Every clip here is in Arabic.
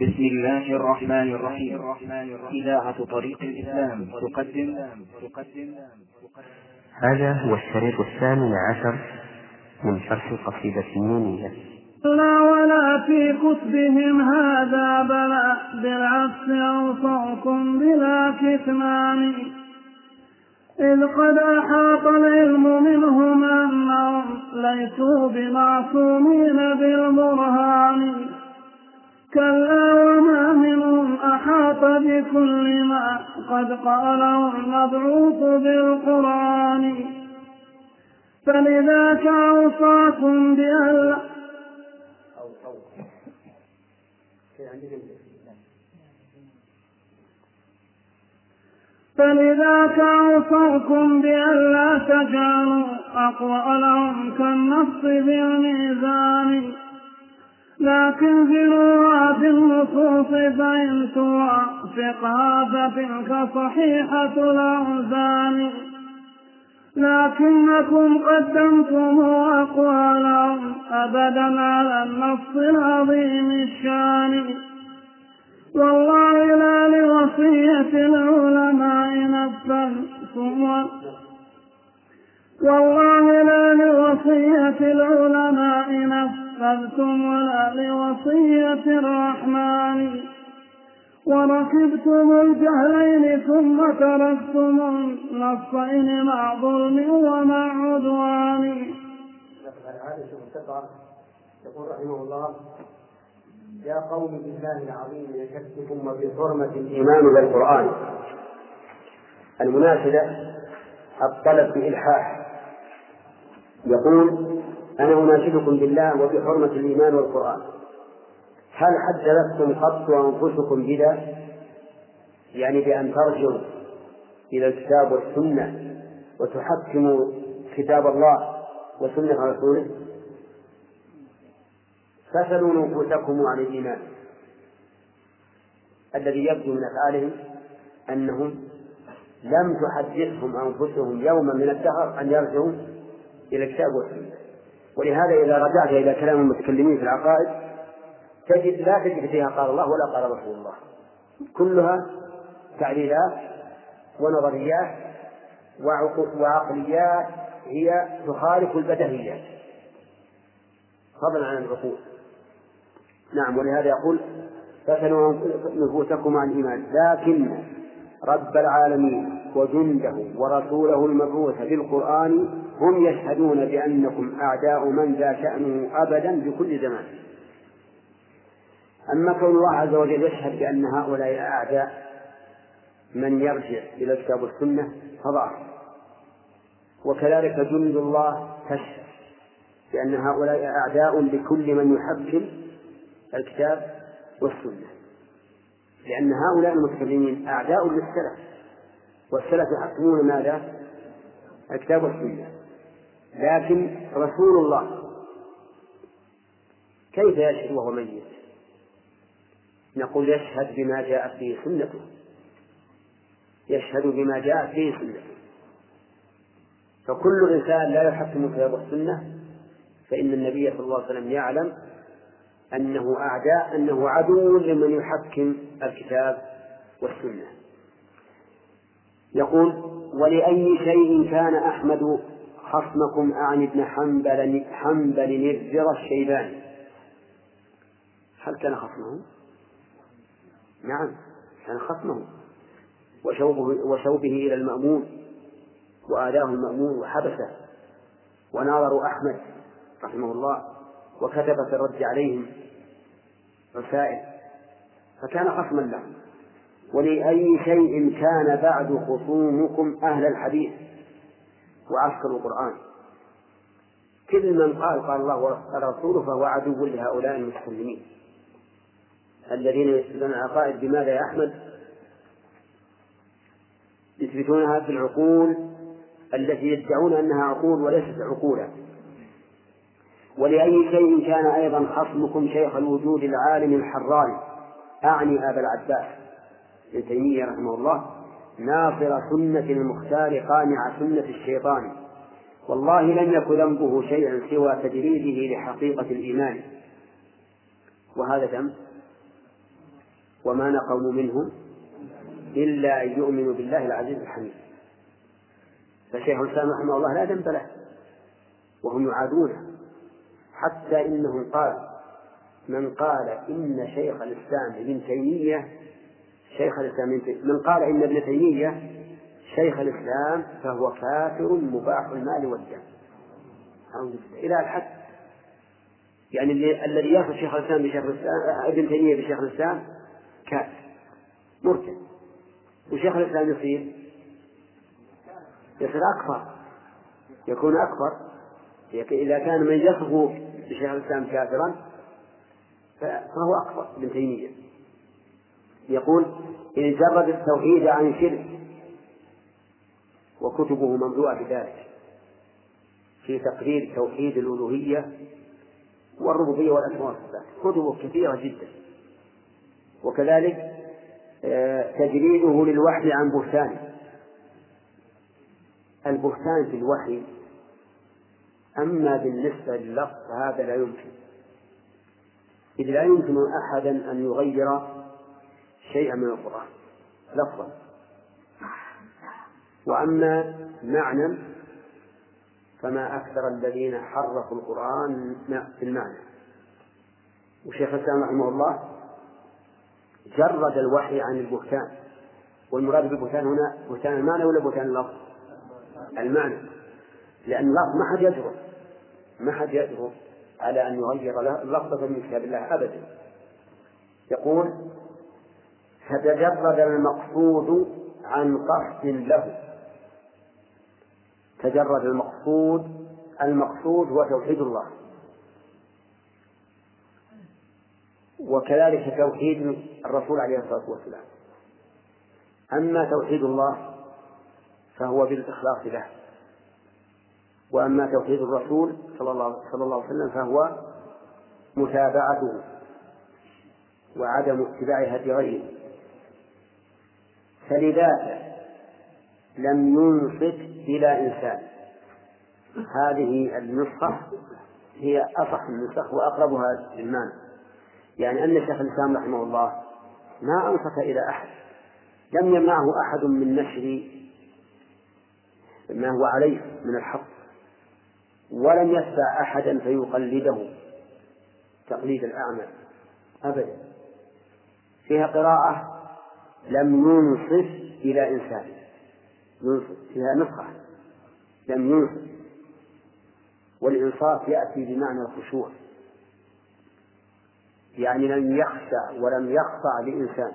بسم الله الرحمن الرحيم. إذاعة طريق الإسلام تقدم. تقدم هذا هو الشريط الثامن عشر من شرح قصيدة النونية. لا ولا في كتبهم هذا بلا. بالعكس أوصاكم بلا كتمان. إذ قد أحاط العلم منهم أنهم ليسوا بمعصومين بالبرهان. كلا وما منهم أحاط بكل ما قد قاله المبعوث بالقرآن. فلذاك أوصاكم بأن فلذاك أوصاكم بألا تجعلوا أقوالهم كالنص بالميزان. لكن في النصوص فإن توافقها فتلك صحيحة الأوزان. لكنكم قدمتم أقوالهم أبدا على النص العظيم الشان. والله لا لوصية العلماء نفذتم والله لا لوصية العلماء نفذتم ولا لوصية الرحمن. وركبتم الجهلين ثم تركتم النصين مع ظلم ومع عدوان. يقول رحمه الله يا قوم بالله العظيم يكفكم وبحرمة الإيمان بالقرآن المناسبة الطلب بإلحاح. يقول أنا أناشدكم بالله وبحرمة الإيمان والقرآن. هل حدثتم قط أنفسكم بذا؟ يعني بأن ترجعوا إلى الكتاب والسنة وتحكموا كتاب الله وسنة رسوله؟ فسلوا نفوسكم عن الإيمان. الذي يبدو من أفعالهم أنهم لم تحدثهم أنفسهم يوما من الدهر أن يرجعوا إلى الكتاب والسنة. ولهذا إذا رجعت إلى كلام المتكلمين في العقائد تجد لا تجد فيها قال الله ولا قال رسول الله. كلها تعليلات ونظريات وعقليات هي تخالف البدهيات فضلا عن العقول. نعم ولهذا يقول فسلوا نفوسكم عن الإيمان لكن رب العالمين وجنده ورسوله المبعوث بالقرآن هم يشهدون بأنكم أعداء من ذا شأنه أبدا بكل زمان. أما كون الله عز وجل يشهد بأن هؤلاء أعداء من يرجع إلى الكتاب والسنة فضعف. وكذلك جند الله تشهد بأن هؤلاء أعداء لكل من يحكم الكتاب والسنة. لأن هؤلاء المتكلمين أعداء للسلف والسلف يحكمون ماذا؟ الكتاب والسنة. لكن رسول الله. كيف يشهد وهو ميت؟ نقول يشهد بما جاءت به سنته. يشهد بما جاءت به سنته. فكل إنسان لا يحكم الكتاب والسنة فإن النبي صلى الله عليه وسلم يعلم أنه أعداء أنه عدو لمن يحكم الكتاب والسنة. يقول ولأي شيء كان أحمد خصمكم أعني ابن حنبل حنبل الرضا الشيباني. هل كان خصمه؟ نعم كان خصمه وشوبه, وشوبه إلى المأمون وآلاه المأمون وحبسه. وناظروا أحمد رحمه الله وكتب في الرد عليهم رسائل. فكان خصما لهم ولأي شيء كان بعد خصومكم أهل الحديث؟ وعسكر القرآن. كل من قال قال الله ورسوله فهو عدو لهؤلاء المتكلمين الذين يثبتون العقائد بماذا يا أحمد؟ يثبتونها في العقول التي يدعون أنها عقول وليست عقولا. ولأي شيء كان أيضا خصمكم شيخ الوجود العالم الحراني أعني أبا العباس ابن تيمية رحمه الله. ناصر سنة المختار قانع سنة الشيطان. والله لم يكن ذنبه شيئا سوى تجريده لحقيقة الإيمان. وهذا ذنب وما نقموا منهم إلا أن يؤمنوا بالله العزيز الحميد. فشيخ الإسلام رحمه الله لا ذنب له وهم يعادونه. حتى إنهم قال من قال إن شيخ الإسلام ابن تيمية شيخ الإسلام من قال إن ابن تيمية شيخ الإسلام فهو كافر مباح المال والدم. إلى الحد. يعني الذي يأخذ شيخ الإسلام بشيخ الإسلام ابن تيمية بشيخ الإسلام كافر مرتد. وشيخ الإسلام يصير يصير أكبر. يكون أكبر. إذا كان من يصف بشيخ الإسلام كافرا فهو أكبر. ابن تيمية. يقول إن جرد التوحيد عن شرك وكتبه مملوءة بذلك في تقرير توحيد الألوهية والربوبية والأسماء والصفات. كتبه كثيرة جدا. وكذلك آه، تجريده للوحي عن بهتان. البهتان في الوحي أما بالنسبة لللفظ فهذا لا يمكن. إذ لا يمكن أحدا أن يغير شيئا من القرآن لفظا. وأما معنى فما أكثر الذين حرفوا القرآن في المعنى. وشيخ الإسلام رحمه الله جرد الوحي عن البهتان. والمراد بالبهتان هنا بهتان المعنى ولا بهتان اللفظ؟ المعنى. لأن اللفظ ما حد يجرؤ ما حد يجرؤ على أن يغير لفظة من كتاب الله أبدا. يقول فتجرد المقصود عن قصد له. تجرد المقصود المقصود هو توحيد الله. وكذلك توحيد الرسول عليه الصلاة والسلام. أما توحيد الله فهو بالإخلاص له. وأما توحيد الرسول صلى الله, صلى الله عليه وسلم فهو متابعته وعدم اتباع هدي غيره. فلذاك لم ينصت إلى إنسان. هذه النسخة هي أصح النسخ وأقربها للمعنى. يعني أن شيخ الإسلام رحمه الله ما أنصت إلى أحد. لم يمنعه أحد من نشر ما هو عليه من الحق. ولم يتبع أحدا فيقلده. تقليد الأعمى. أبدا. فيها قراءة لم ينصف إلى إنسان. ينصف فيها نسخة. لم ينصف. والإنصاف يأتي بمعنى الخشوع. يعني لم يخشع ولم يخضع لإنسان.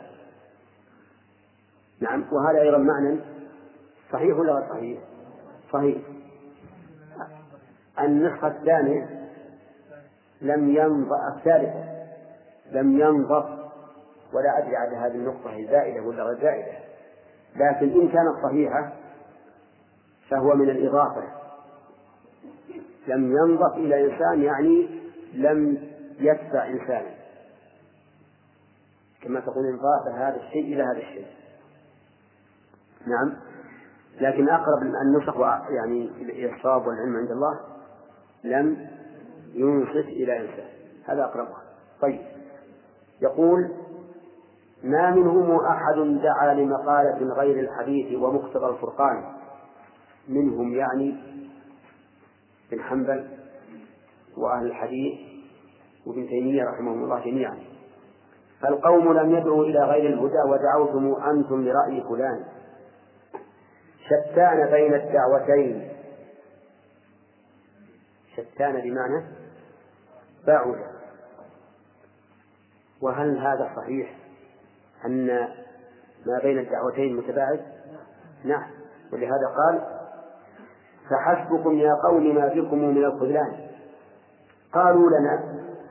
نعم وهذا أيضا معنى صحيح ولا غير صحيح؟ صحيح. النسخة الثانية لم ينظر الثالثة لم ينظر ولا أدري على هذه النقطة هي زائدة ولا غير زائدة. لكن إن كانت صحيحة فهو من الإضافة. لم ينظر إلى إنسان يعني لم يتبع إنسانا كما تقول انضاف هذا الشيء إلى هذا الشيء. نعم. لكن أقرب النسخ يعني الصواب والعلم عند الله لم ينصت إلى إنسان. هذا أقربها. طيب. يقول ما منهم أحد دعا لمقالة غير الحديث ومقتضى الفرقان. منهم يعني بن حنبل وأهل الحديث وابن تيمية رحمهم الله جميعا. فالقوم لم يدعوا إلى غير الهدى ودعوتم أنتم لرأي فلان. شتان بين الدعوتين. شتان بمعنى بعد وهل هذا صحيح؟ أن ما بين الدعوتين متباعد؟ نعم. ولهذا قال فحسبكم يا قوم ما بكم من الخذلان. قالوا لنا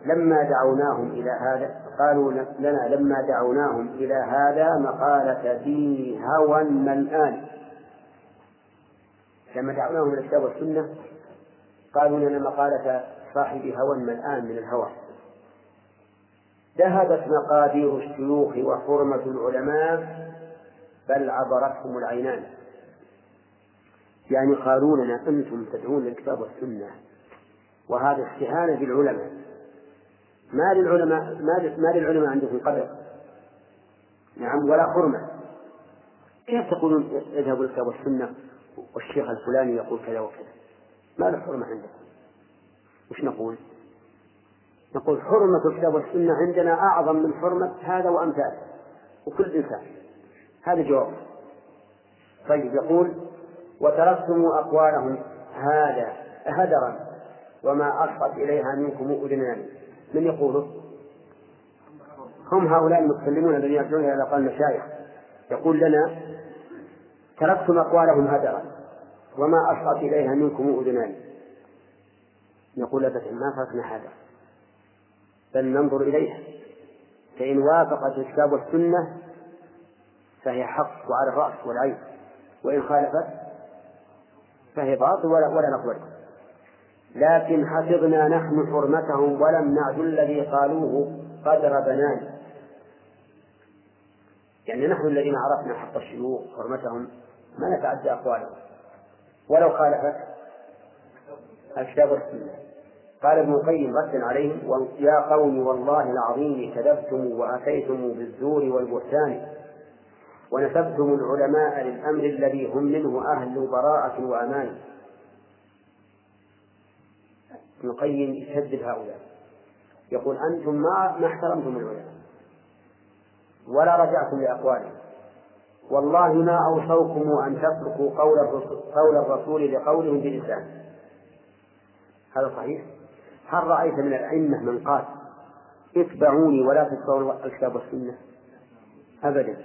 لما دعوناهم إلى هذا قالوا لنا لما دعوناهم إلى هذا مقالة ذي هوى ملآن. لما دعوناهم إلى الكتاب والسنة قالوا لنا مقالة صاحب هوى ملآن من الهوى. ذهبت مقادير الشيوخ وحرمة العلماء بل عبرتهم العينان. يعني قالوا لنا أنتم تدعون للكتاب والسنة وهذا استهانة بالعلماء ما للعلماء ما للعلماء عندكم قدر. نعم ولا حرمة. كيف تقولون اذهبوا الكتاب والسنة والشيخ الفلاني يقول كذا وكذا؟ ما له حرمة عندكم وش نقول؟ نقول حرمة الكتاب والسنة عندنا أعظم من حرمة هذا وأمثاله وكل إنسان. هذا جواب. طيب يقول وتركتم أقوالهم هذا هدرا وما أصغت إليها منكم أذنان من يقوله؟ هم هؤلاء المتكلمون الذين يدعون إلى أقوال المشايخ. يقول لنا تركتم أقوالهم هدرا وما أصغت إليها منكم أذنان نقول أبدا ما تركنا هذا. بل ننظر إليها. فإن وافقت الكتاب والسنة فهي حق وعلى الرأس والعين وإن خالفت فهي باطل ولا, ولا نقبلها لكن حفظنا نحن حرمتهم ولم نعد الذي قالوه قدر بنان يعني نحن الذين عرفنا حق الشيوخ حرمتهم ما نتعدى أقوالهم. ولو خالفت الكتاب والسنة. قال ابن القيم ردا عليهم يا قوم والله العظيم كذبتم وأتيتم بالزور والبهتان ونسبتم العلماء للأمر الذي هم منه أهل براءة وأمان. ابن القيم يشدد هؤلاء يقول أنتم ما ما احترمتم العلماء ولا رجعتم لأقوالهم والله ما أوصوكم أن تتركوا قول الرسول, قول الرسول لقولهم بلسان هذا صحيح؟ هل رأيت من الأئمة من قال اتبعوني ولا تتبعوا الكتاب والسنة؟ أبدا.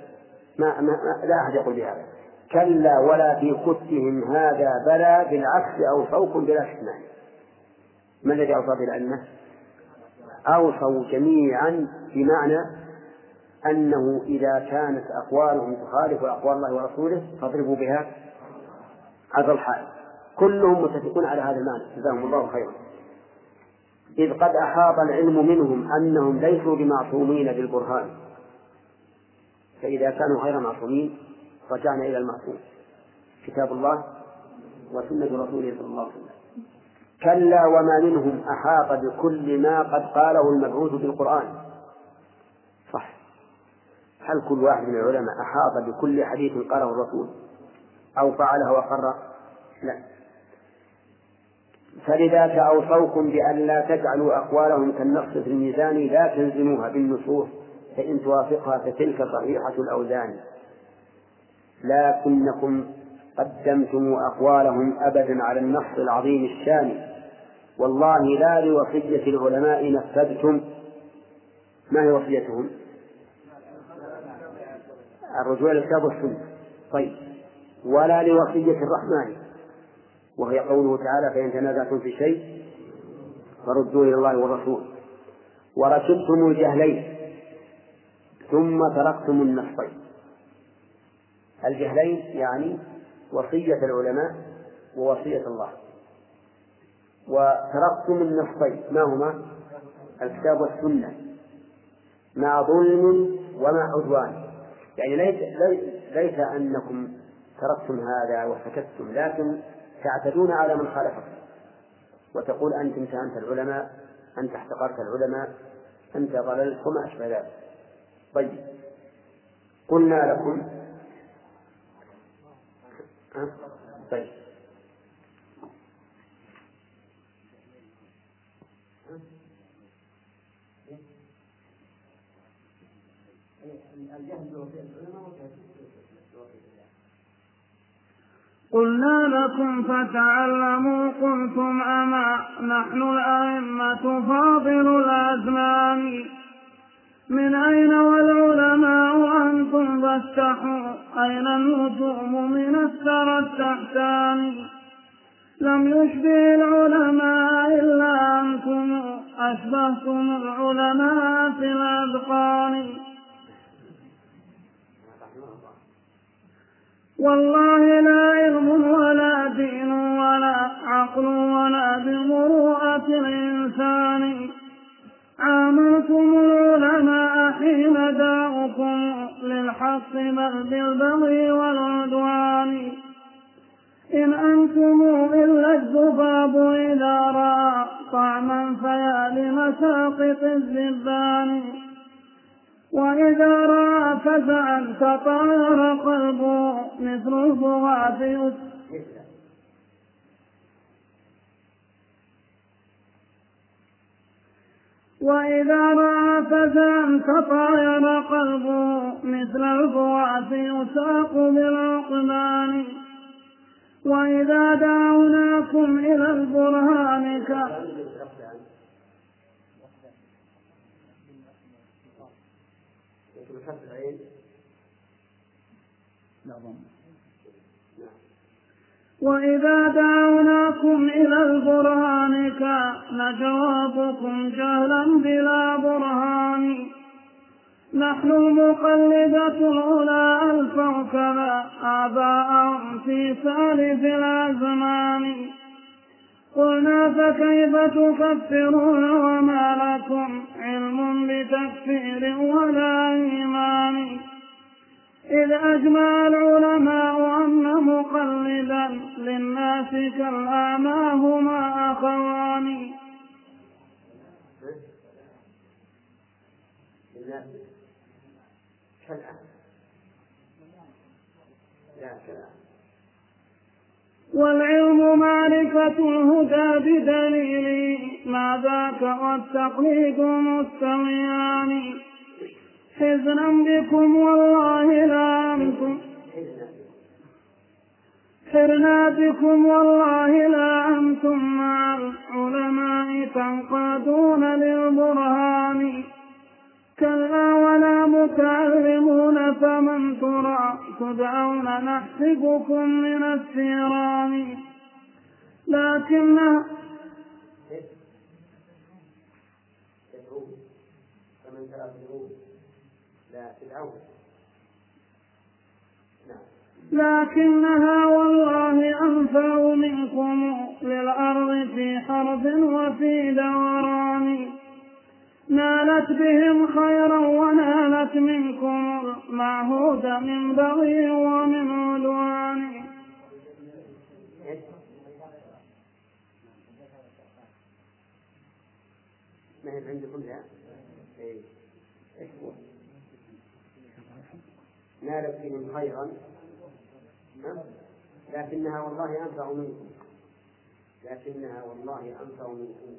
ما, ما, ما لا أحد يقول بهذا. كلا ولا في كتهم هذا بلى بالعكس أوصوكم بلا استثناء ما الذي أوصى بالأئمة؟ أوصوا جميعا بمعنى أنه إذا كانت أقوالهم تخالف أقوال الله ورسوله فاضربوا بها عرض الحال كلهم متفقون على هذا المعنى. جزاهم الله خيرا. إذ قد أحاط العلم منهم أنهم ليسوا بمعصومين بالبرهان. فإذا كانوا غير معصومين رجعنا إلى المعصوم. كتاب الله وسنة رسوله صلى الله عليه وسلم. كلا وما منهم أحاط بكل ما قد قاله المبعوث بالقرآن. صح. هل كل واحد من العلماء أحاط بكل حديث قاله الرسول أو فعله وقر لا. فلذاك أوصوكم بأن لا تجعلوا أقوالهم كالنقص في الميزان لا تلزموها بالنصوص فإن توافقها فتلك صحيحة الأوزان. لكنكم قدمتم أقوالهم أبدا على النص العظيم الشان. والله لا لوصية العلماء نفذتم. ما هي وصيتهم؟ الرجوع إلى الكتاب والسنة طيب. ولا لوصية الرحمن. وهي قوله تعالى فإن تنازعتم في شيء فردوا إلى الله والرسول. وركبتم الجهلين ثم تركتم النصين الجهلين يعني وصية العلماء ووصية الله. وتركتم النصين ما هما؟ الكتاب والسنة. مع ظلم ومع عدوان. يعني ليس, ليس أنكم تركتم هذا وسكتتم لكن تعتدون على من خالفكم وتقول أنت امتهنت العلماء أنت احتقرت العلماء أنت ضللت وما أشبه ذلك. طيب. قلنا لكم. طيب. قلنا لكم فتعلموا قلتم أما نحن الأئمة فاضل الأزمان. من أين والعلماء أنتم فاستحوا؟ أين النجوم من الثرى التحتان؟ لم يشبه العلماء إلا أنتم أشبهتم العلماء في الأذقان. والله لا بل بالبغي والعدوان. إن أنتم إلا الذباب إذا رأى طعما فيا لمساقط الزبان. وإذا رأى فزعا تطاير قلبه مثل البغاة وإذا رأى فزعا تطاير قلبه مثل البغاة يساق بالعقبان وإذا دعوناكم إلى البرهان ك وإذا دعوناكم إلى البرهان كان جوابكم جهلا بلا برهان. نحن المقلدة الأولى كذا آباءهم في سالف الأزمان. قلنا فكيف تكفرون وما لكم علم بتكفير ولا إيمان. إذ أجمع العلماء أن مقلدا للناس كالأعمى هما أخوان. والعلم معرفة الهدى بدليل ما ذاك والتقليد مستويان. حزنا بكم والله لا أنتم. حرنا بكم والله لا أنتم مع العلماء تنقادون للبرهان. كلا ولا متعلمون فمن ترى تدعون نحسبكم من الثيران لكن فمن ترى تدعون لكنها والله أنفع منكم للأرض في حرب وفي دوران نالت بهم خيرا ونالت منكم المعهود من بغي ومن عدوان. ما هي عندكم لا إيه. نالت بهم خيرا. لكنها والله أنفع منكم. لكنها والله أنفع منكم.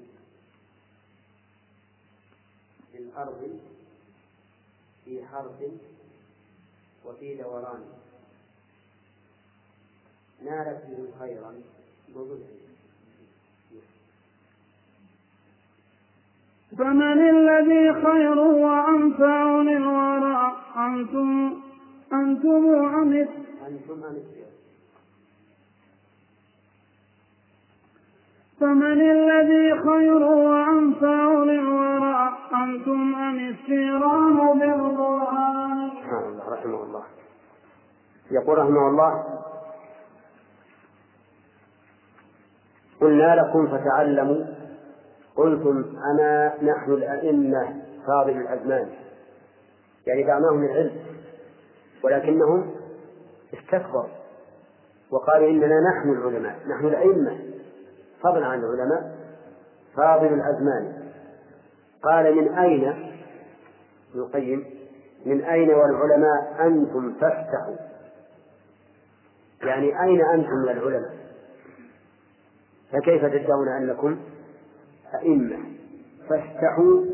في الأرض في حرث وفي دوران. نالت به خيرا. بظلم فمن الذي خير وأنفع للورى أنتم أنتم أم أنتم فمن الذي خير وأنفع للورى أنتم أم السيران بالقرآن رحمه الله. يقول رحمه الله قلنا لكم فتعلموا قلتم أنا نحن الأئمة فاضل الأزمان. يعني دعناهم العلم. ولكنهم استكبروا وقالوا إننا نحن العلماء نحن الأئمة فضلا عن العلماء فاضل الأزمان. قال من أين؟ ابن القيم من أين والعلماء أنتم فافتحوا؟ يعني أين أنتم من العلماء؟ فكيف تدعون أنكم أئمة؟ فافتحوا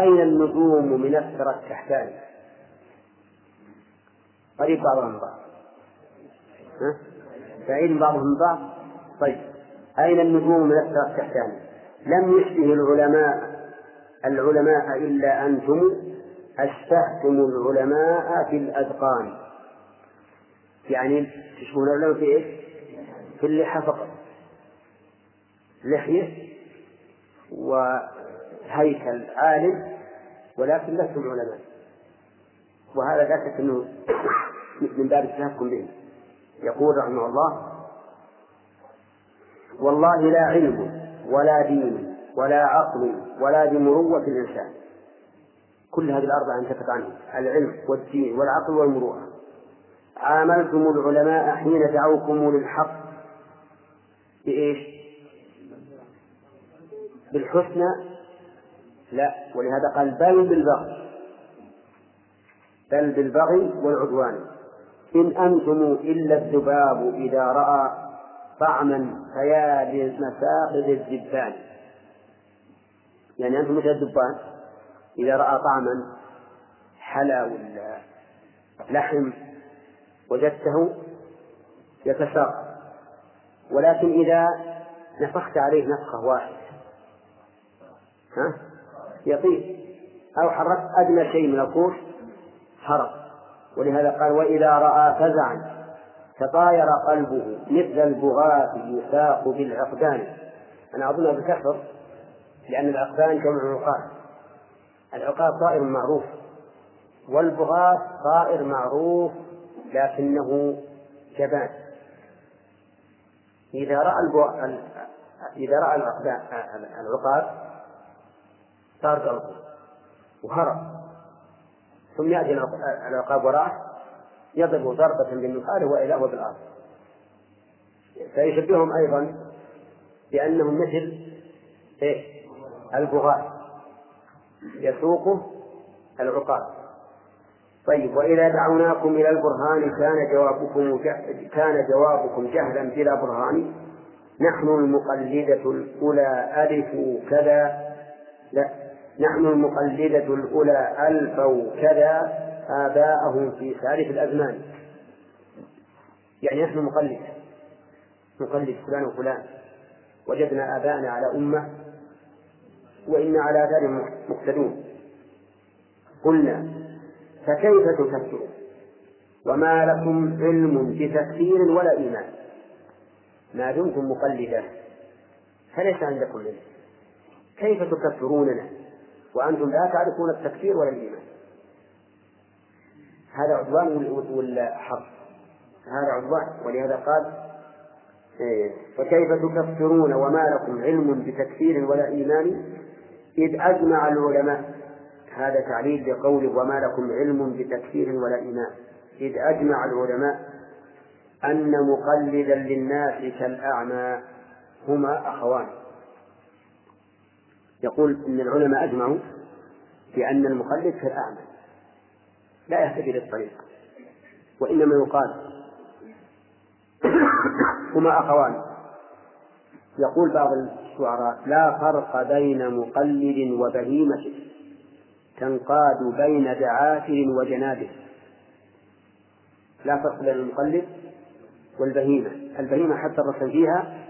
أين النجوم من الثرى التحتاني قريب بعضهم من بعض بعيد بعضهم من بعض. طيب. أين النجوم من الثرى التحتاني لم يشبه العلماء العلماء إلا أنتم. أشبهتم العلماء في الأذقان. يعني تشبهون العلماء في إيش؟ في اللحى فقط. لحية وهيكل عالم ولكن لستم علماء. وهذا لا شك انه من باب التهكم به يقول رحمه الله والله لا علم ولا دين ولا عقل ولا بمروة الإنسان. كل هذه الأربعة انتفت عنه العلم والدين والعقل والمروءة. عاملتم العلماء حين دعوكم للحق بإيش؟ بالحسنى؟ لا. ولهذا قال بل بالبغي. بل بالبغي والعدوان. إن أنتم إلا الذباب إذا رأى طعما فيا لمساقد الذبان. يعني أنتم مثل الذبان؟ إذا رأى طعما حلا ولا لحم وجدته يتساقط. ولكن إذا نفخت عليه نفخة واحدة ها؟ يطير. أو حركت أدنى شيء من القوس حرق ولهذا قال وإذا رأى فزعا تطاير قلبه مثل البغاة يساق بالعقدان. أنا أظنها بكثر لأن العقدان جمع عقاد. العقاد طائر معروف والبغاة طائر معروف لكنه جبان. إذا رأى البو... إذا رأى العقاد صار قلبه وهرب. ثم يأتي العقاب وراءه يضرب ضربة بالنخال وإلى بالأرض فيشبههم أيضا بأنهم مثل إيه؟ البغاة. يسوقه العقاب. طيب وإذا دعوناكم إلى البرهان كان جوابكم كان جوابكم جهلا بلا برهان. نحن المقلدة الأولى ألف كذا. نحن المقلدة الأولى ألفوا كذا آباءهم في سالف الأزمان. يعني نحن مقلد. نقلد فلان وفلان. وجدنا آباءنا على أمة وإنا على ذلك مقتدون. قلنا فكيف تكفرون وما لكم علم بتكفير ولا إيمان؟ ما دمتم مقلدا فليس عندكم علم. كيف تكفروننا وأنتم لا تعرفون التكفير ولا الإيمان. هذا عدوان ولا حق هذا عدوان. ولهذا قال إيه، فكيف تكفرون وما لكم علم بتكفير ولا إيمان؟ إذ أجمع العلماء. هذا تعليل لقوله وما لكم علم بتكفير ولا إيمان. إذ أجمع العلماء أن مقلدا للناس كالأعمى. هما أخوان. يقول إن العلماء أجمعوا بأن المقلد كالأعمى لا يهتدي للطريق وإنما يقال هما أخوان يقول بعض الشعراء لا فرق بين مقلد وبهيمة تنقاد بين دعافر وجنابه. لا فرق بين المقلد والبهيمة. البهيمة حتى الرسل فيها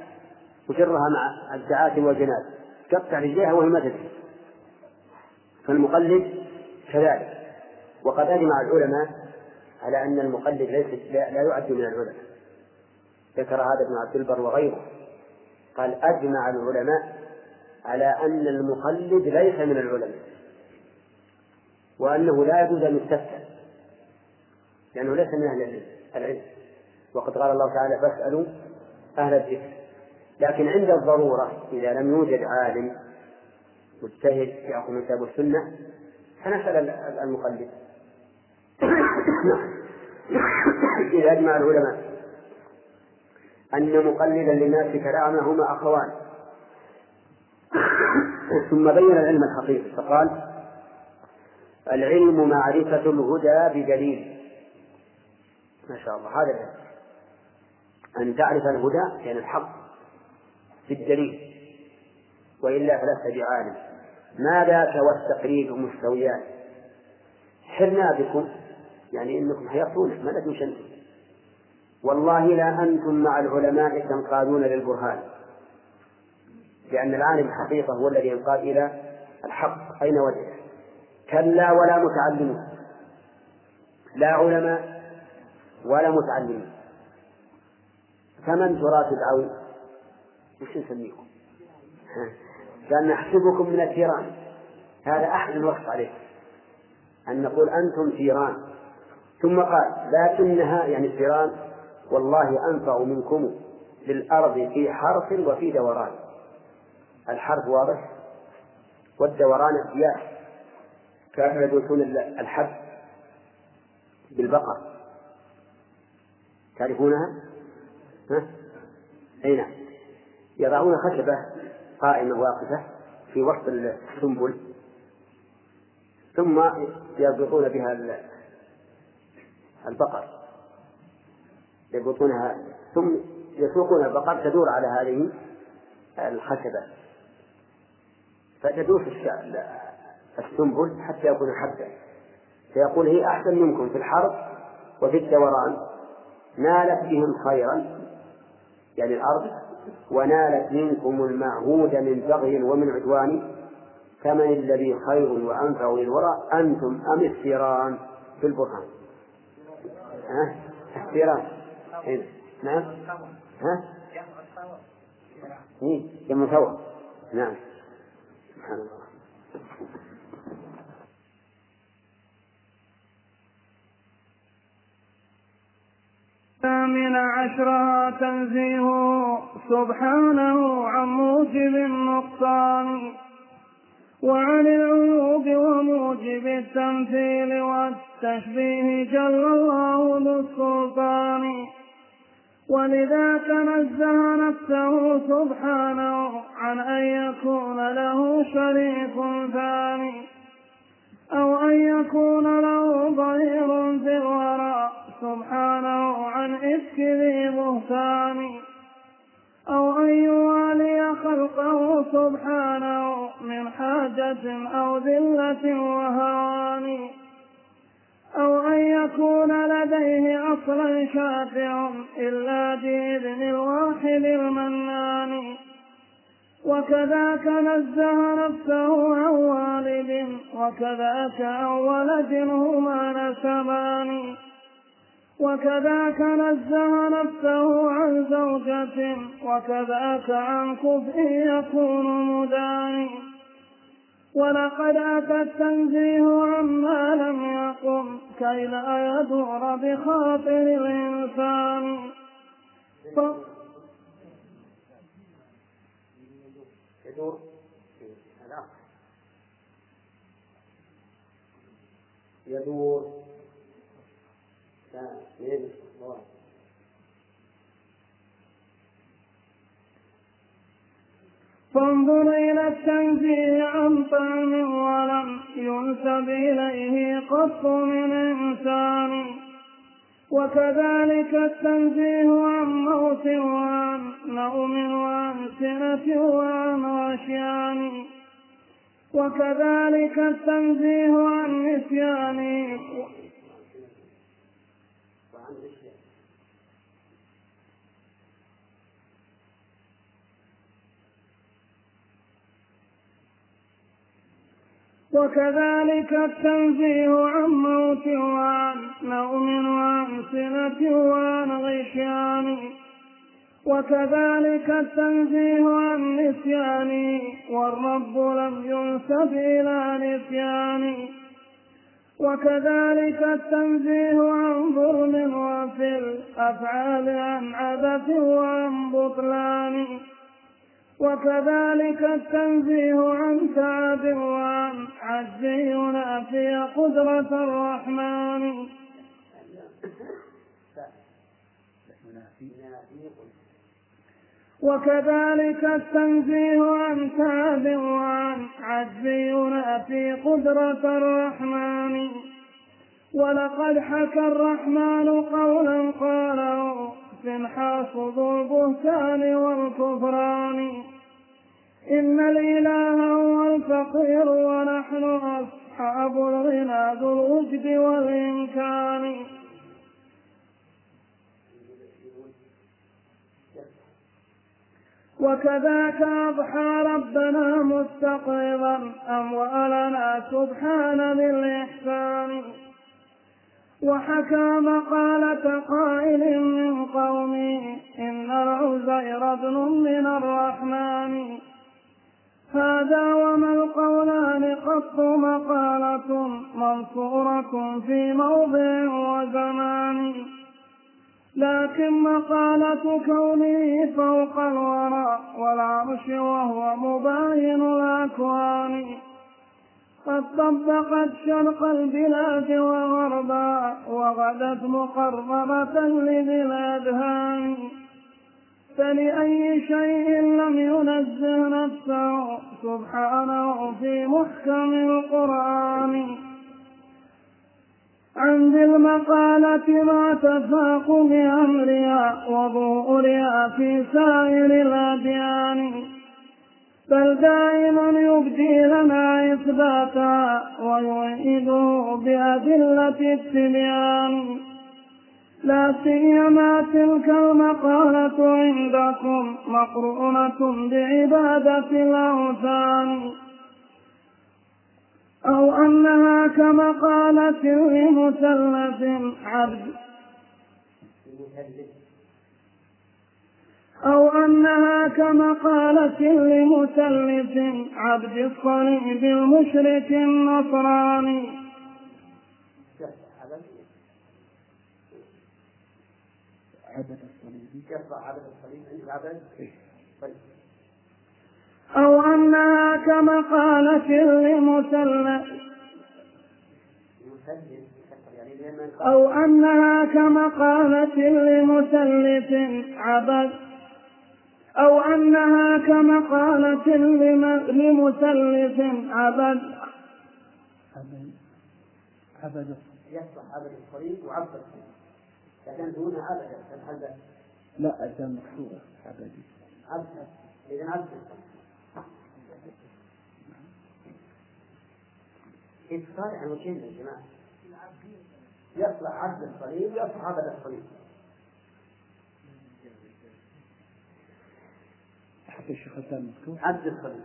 وجرها مع الدعافر والجناب تقطع رجليها وهي ما تدري. فالمقلد كذلك. وقد أجمع العلماء على أن المقلد ليس لا يعد من العلماء. ذكر هذا ابن عبد البر وغيره. قال أجمع العلماء على أن المقلد ليس من العلماء. وأنه لا يجوز أن يستفتى. لأنه ليس من أهل العلم. وقد قال الله تعالى فاسألوا أهل الذكر. لكن عند الضرورة إذا لم يوجد عالم مجتهد يأخذ من كتاب السنة فنسأل المقلد. إذا أجمع العلماء. أن مقلدا للناس كالأعمى هما أخوان. ثم بين العلم الحقيقي فقال العلم معرفة الهدى بدليل. ما شاء الله هذا أن تعرف الهدى يعني الحق. بالدليل. وإلا فلست بعالم. ما ذاك والتقريب مستويان؟ حرنا بكم. يعني إنكم حيرتون ما لكم شنتم والله لا أنتم مع العلماء تنقادون للبرهان. لأن العالم الحقيقة هو الذي ينقاد إلى الحق. أين وجهه كلا ولا متعلمون لا علماء ولا متعلمين فمن ترى تدعون وش نسميكم؟ كان نحسبكم من الثيران هذا أحد الوصف عليه. أن نقول أنتم ثيران ثم قال لكنها يعني الثيران والله أنفع منكم للأرض في حرث وفي دوران. الحرث واضح؟ والدوران السياح كانوا يدرسون الحب بالبقر تعرفونها؟ ها؟ أي نعم. يضعون خشبة قائمة واقفة في وسط السنبل ثم يربطون بها البقر. يربطونها ثم يسوقون البقر تدور على هذه الخشبة. فتدور في السنبل حتى يكون حبا فيقول هي أحسن منكم في الحرب وفي الدوران. نالت بهم خيرا يعني الأرض ونالت منكم المعهود من بغي ومن عدوان فمن الذي خير وأنفع للورى أنتم أم الثيران في البرهان؟ ها؟ الثيران إيه؟ نعم. ها؟ إيه جمع ثور نعم. سبحان الله. الثامن عشرها تنزيهه سبحانه عن موجب النقصان وعن العيوب وموجب التمثيل والتشبيه جل الله ذو السلطان. ولذاك نزه نفسه سبحانه عن أن يكون له شريك ثاني أو أن يكون له ظهير في الورى. سبحانه ذي بهتان أو أن يوالي خلقه سبحانه من حاجة أو ذلة وهوان. أو أن يكون لديه أصلا شافع إلا بإذن الواحد المنان. وكذاك نزه نفسه عن والد وكذاك عن ولد هما نسبان. وكذاك نزه نفسه عن زوجة وكذاك عن كفء يكون مداني ولقد أتى التنزيه عما لم يقم كي لا يدور بخاطر الإنسان. ف... يدور. فانظر إلى التنزيه عن طعم ولم ينسب إليه قط من إنسان. وكذلك التنزيه عن موت وعن نوم وعن سنة وعن غشيان. وكذلك التنزيه عن نسيان. وكذلك التنزيه عن موت وعن نوم وعن وعن غشيان. وكذلك التنزيه عن نسيان والرب لم ينسب إلى نسيان. وكذلك التنزيه عن ظلم وفي الأفعال عن عبث وعن بطلان. وكذلك التنزيه عن تعب وعن عجز ينافي قدرة الرحمن. وكذلك التنزيه عن تعب وعن عجز ينافي قدرة الرحمن. ولقد حكى الرحمن قولا قاله ذو البهتان والكفران إن الإله هو الفقير ونحن أصحاب الغنى ذو الوجد والإمكان. وكذاك أضحى ربنا مستقرضا أموالنا سبحان ذي الإحسان وحكى مقالة قائل من قومه إن العزير ابن من الرحمن. هذا وما القولان؟ قط مقالة منصورة في موضع وزمان. لكن مقالة كونه فوق الورى والعرش وهو مباين الأكوان. قد طبقت شرق البلاد وغربا وغدت مقربة لذي الأذهان فلأي شيء لم ينزه نفسه سبحانه في محكم القرآن. عن ذي المقالة ما تفاق بأمرها وظهورها في سائر الأديان. بل دائما يبدي لنا إثباتها ويؤيده بأدلة التبيان. لا سيما تلك المقالة عندكم مقرونة بعبادة الأوثان. أو أنها كمقالة لمثلث عبد. أو أنها كمقالة لمثلث عبد الصليب المشرك النصراني. عبد الصليب عبد الصليب طيب أو أنها كمقالة لمثلث أو أنها كمقالة لمثلث عبد أو أنها كمقالة لمثلث عبد عبد يصبح عبد الصليب وعبد الصليب لكن دون عبد لا أجل مكسورة عبدي عبد إذا عبد إفصال عن وجهين يا جماعة يصلح عبد الصليب يصلح عبد الصليب الشيخ مكتوب عبد الصليب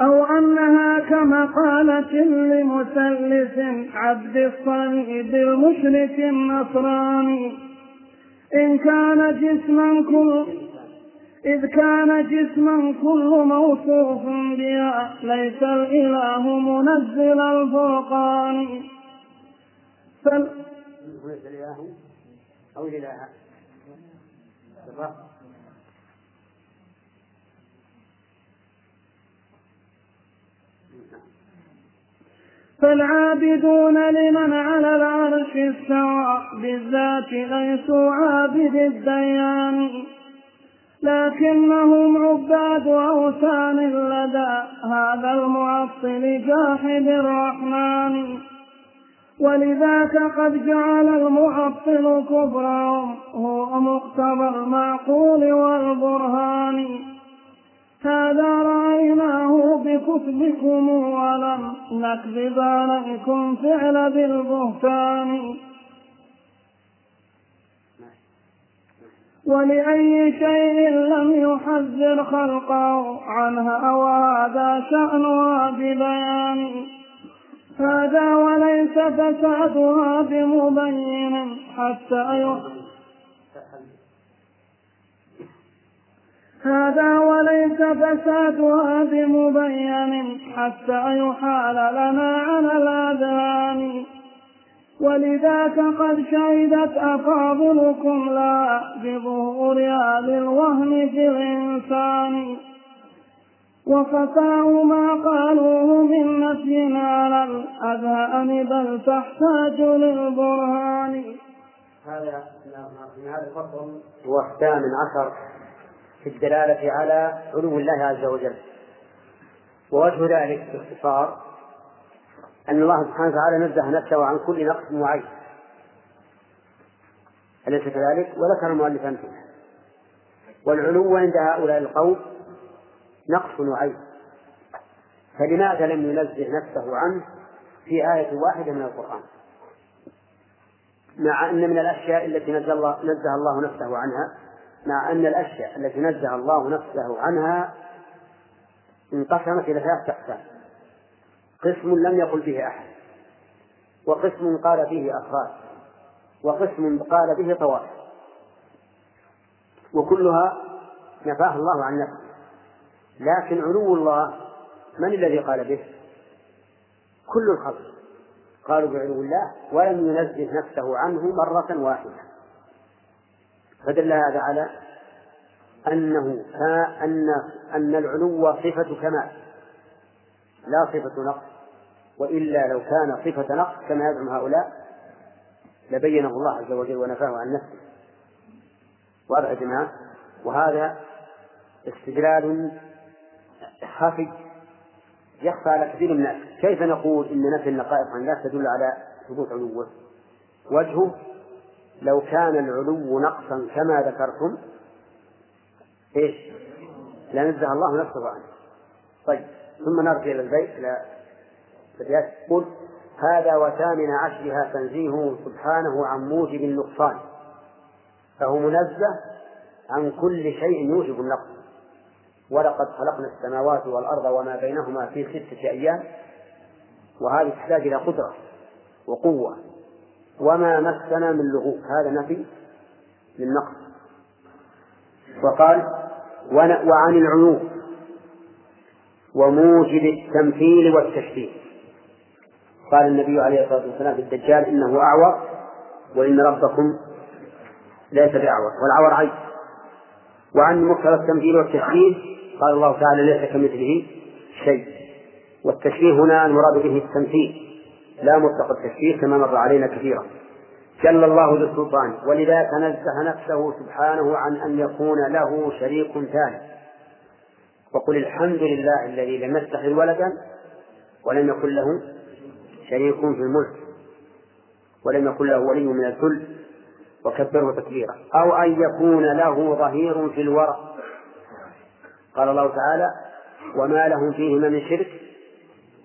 أو أنها كمقالة لمثلث عبد الصليب المشرك النصراني إن كان جسما كل إذ كان جسما كل موصوف بها ليس الإله منزل الفرقان. فل أو الإله؟ فالعابدون لمن على العرش استوى بالذات ليسوا عابد الديان. لكنهم عباد أوثان لدى هذا المعطل جاحد الرحمن. ولذاك قد جعل المعطل كفرهم هو مقتضى المعقول والبرهان. هذا رأيناه بكتبكم ولم نكذب عليكم فعل بالبهتان. ولأي شيء لم يحذر خلقه عنها وهذا شأنها ببيان هذا وليس فسادها بمبين حتى هذا وليس فسادها بمبين حتى يحال لنا على الأذهان ولذاك قد شهدت أفاضلكم لا بظهورها للوهم في الإنسان وخفاء ما قالوه من نفي على الأذهان بل تحتاج للبرهان هذا هذا الفصل هو عشر في الدلالة على علو الله عز وجل. ووجه ذلك باختصار أن الله سبحانه وتعالى نزه نفسه عن كل نقص وعيب أليس كذلك؟ وذكر المؤلف أمثلة. والعلو عند هؤلاء القوم نقص وعيب فلماذا لم ينزه نفسه عنه في آية واحدة من القرآن؟ مع أن من الأشياء التي نزه الله, نزه الله نفسه عنها مع أن الأشياء التي نزه الله نفسه عنها انقسمت إلى ثلاثة أقسام. قسم لم يقل به أحد وقسم قال به أفراد وقسم قال به طوائف وكلها نفاه الله عن نفسه. لكن علو الله من الذي قال به؟ كل الخلق. قالوا بعلو الله ولم ينزه نفسه عنه مرة واحدة. فدل هذا على أنه أن أن العلو صفة كمال لا صفة نقص. وإلا لو كان صفة نقص كما يزعم هؤلاء لبينه الله عز وجل ونفاه عن نفسه. واضح يا جماعة؟ وهذا استدلال خفي يخفى على كثير من الناس. كيف نقول إن نفي النقائص عن الله تدل على ثبوت علوه؟ وجهه لو كان العلو نقصا كما ذكرتم إيش؟ لنزه الله نفسه عنه. طيب ثم نرجع إلى البيت إلى قل هذا وثامن عشرها تنزيهه سبحانه عن موجب النقصان فهو منزه عن كل شيء يوجب النقص ولقد خلقنا السماوات والأرض وما بينهما في ستة أيام وهذه تحتاج إلى قدرة وقوة وما مسنا من لغوب هذا نفي للنقص وقال وعن العيوب وموجب التمثيل والتشبيه. قال النبي عليه الصلاة والسلام في الدجال إنه أعور وإن ربكم ليس بأعور والعور عيب وعن مقتضى التمثيل والتشبيه قال الله تعالى ليس كمثله شيء. والتشبيه هنا المراد به التمثيل. لا مطلق التشبيه كما مر علينا كثيرا. جل الله ذو السلطان ولذا تنزه نفسه سبحانه عن أن يكون له شريك ثاني. وقل الحمد لله الذي لم يتخذ ولدا ولم يكن له شريك في الملك ولم يكن له ولي من الذل وكبره تكبيرا. أو أن يكون له ظهير في الورى. قال الله تعالى وما لهم فيهما من شرك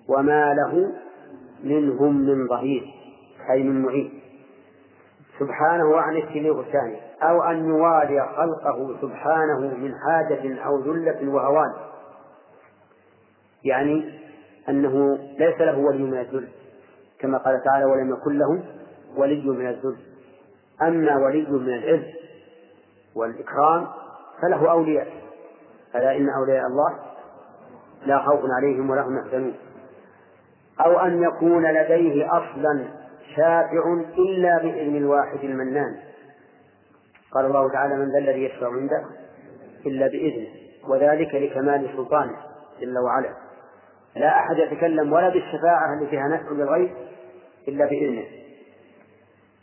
وما له منهم من ظهير أي من معين. سبحانه عن التليق الثاني. أو أن يوالي خلقه سبحانه من حاجة أو ذلة وهوان. يعني أنه ليس له ولي من الذل. كما قال تعالى ولم يكن له ولي من الذل أما ولي من العز والإكرام فله أولياء. ألا إن أولياء الله لا خوف عليهم ولا هم يحزنون. أو أن يكون لديه أصلا شافع إلا بإذن الواحد المنان. قال الله تعالى من ذا الذي يشفع عنده إلا بإذنه وذلك لكمال سلطانه جل وعلا. لا أحد يتكلم ولا بالشفاعة التي فيها نفع للغير إلا بإذنه.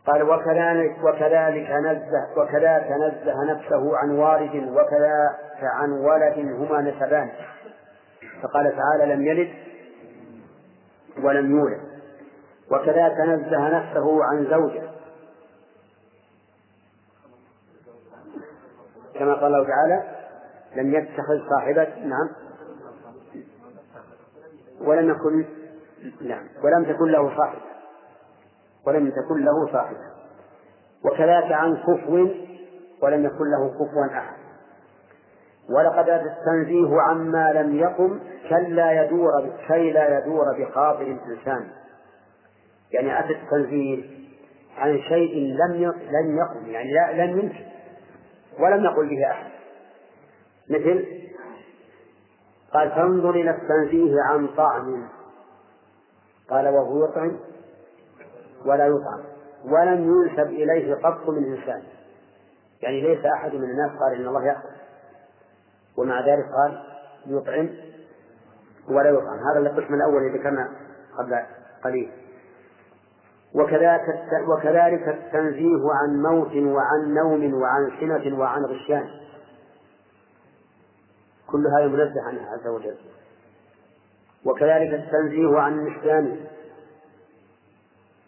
قال وكذلك وكذلك نزه وكذا تنزه نفسه عن والد وكذا عن ولد هما نسبان. فقال تعالى لم يلد ولم يولد. وكذا تنزه نفسه عن زوجه. كما قال الله تعالى لم يتخذ صاحبة نعم. ولم يكن نعم. ولم تكن له صاحبة ولم تكن له صاحبة وكذاك عن كفو ولم يكن له كفوا أحد. ولقد التنزيه عما لم يقم كلا يدور كي لا يدور بخاطر الإنسان. يعني أتى التنزيه عن شيء لم لم يقم يعني لا لم يمكن ولم يقل به أحد. مثل قال فانظر إلى التنزيه عن طعم. قال وهو يطعم ولا يطعم ولم ينسب إليه قط من إنسان. يعني ليس أحد من الناس قال إن الله يأكل. ومع ذلك قال يطعم ولا يطعم هذا القسم الأول الذي ذكرنا قبل قليل. وكذلك وكذلك التنزيه عن موت وعن نوم وعن سنة وعن غشيان. كل هذا منزه عنه عز وجل. وكذلك التنزيه عن النسيان.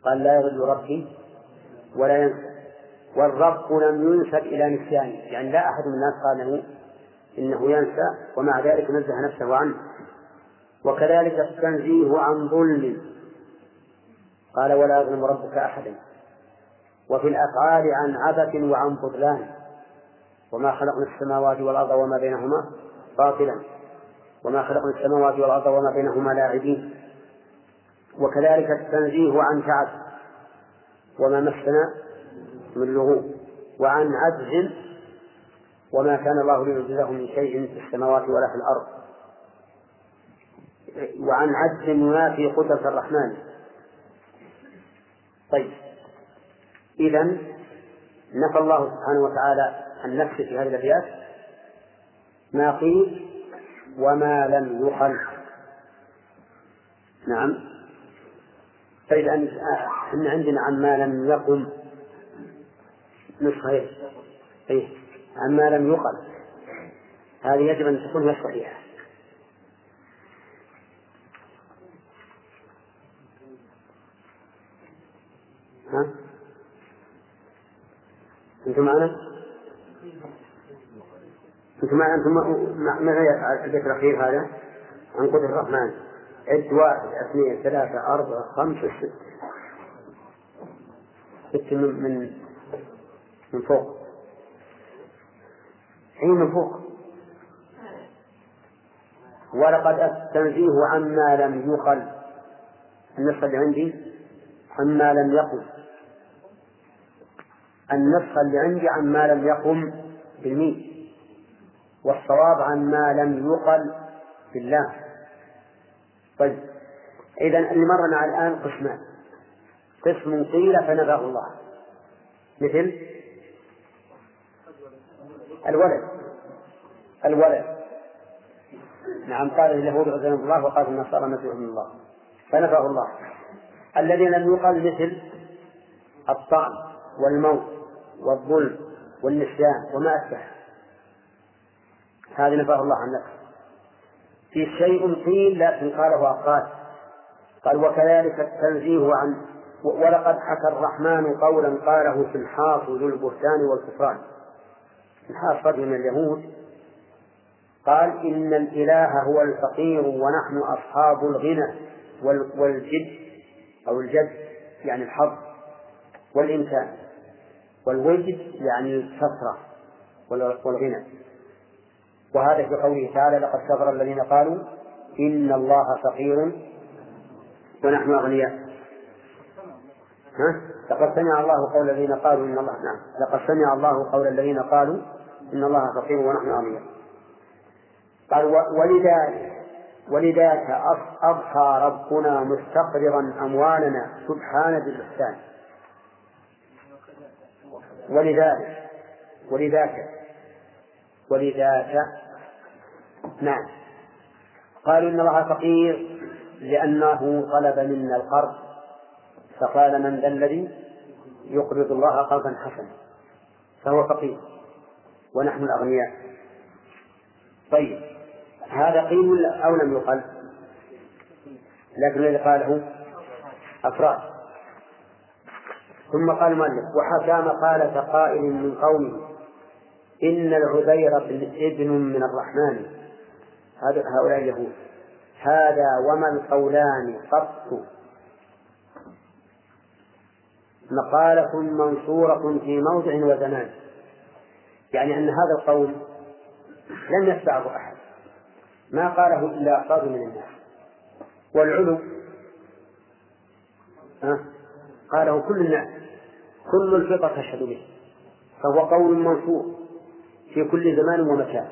قال لا يضل ربي ولا ينسى. والرب لم ينسب إلى نسيانه يعني لا أحد من الناس قال له إنه ينسى ومع ذلك نزه نفسه عنه. وكذلك التنزيه عن ظلم. قال ولا يظلم ربك أحدا. وفي الأفعال عن عبث وعن بطلان. وما خلقنا السماوات والأرض وما بينهما باطلا. وما خلقنا السماوات والأرض وما بينهما لاعبين. وكذلك التنزيه عن تعب. وما مسنا من لغوب وعن عجز. وما كان الله ليعجزه من شيء في السماوات ولا في الأرض. وعن عجز ينافي قدرة الرحمن. طيب. إذا نفى الله سبحانه وتعالى عن نفسه في هذه الأبيات. ما قيل وما لم يقل. نعم. فإذا أن عندنا عما لم يقم إيه؟ إيه؟ عما لم يقل. هذه يجب أن تكون هي الصحيحة. ها؟ أنتم معنا؟ أنتم معنا؟ أنتم معي البيت الأخير هذا؟ عن قدر الرحمن. عد واحد اثنين ثلاثة أربعة خمسة ستة ستة من من من فوق. حين من فوق. ولقد التنزيه عما لم يقل. النسخة اللي عندي. عما لم يقم النسخة اللي عندي عما لم يقم بالميم والصواب عما لم يقل بالله. طيب إذا اللي مر مع الآن قسمان قسم قيل فنبأه الله. مثل؟ الولد. الولد. نعم قال اليهود عزيز الله وقال النصارى مسيح من الله. فنفاه الله. الذي لم يقل مثل الطعن والموت. والظلم والنسيان وما أشبه. هذه نفاه الله عن نفسه. في شيء قيل لكن قاله أقال قال وكذلك التنزيه عن ولقد حكى الرحمن قولا قاله الحاص ذو البهتان والكفران. الحاص رجل من اليهود. قال إن الإله هو الفقير ونحن أصحاب الغنى والجد أو الجد يعني الحظ والإمكان. والوجد يعني الكثرة والغنى. وهذا في قوله تعالى لقد كفر الذين قالوا إن الله فقير ونحن أغنياء. ها؟ لقد سمع الله قول الذين قالوا إن الله نعم. لقد سمع الله قول الذين قالوا إن الله فقير ونحن أغنياء. قال ولذلك ولذاك أضحى ربنا مستقرضا أموالنا سبحانه بالإحسان ولذلك ولذاك ولذاك. نعم. قالوا إن الله فقير لأنه طلب منا القرض. فقال من ذا الذي يقرض الله قرضا حسنا. فهو فقير. ونحن الأغنياء. طيب. هذا قيل أو لم يقل؟ لكن الذي قاله أفراد. ثم قال المؤلف وحكى مقالة قائل من قومه إن العبير ابن من الرحمن. هذا هؤلاء اليهود. هذا وما القولان قط مقالة منصورة في موضع وزمان. يعني أن هذا القول لم يتبعه أحد. ما قاله إلا أفراد من الناس. والعلو قاله كل الناس. كل الفطر تشهد به. فهو قول منصور في كل زمان ومكان.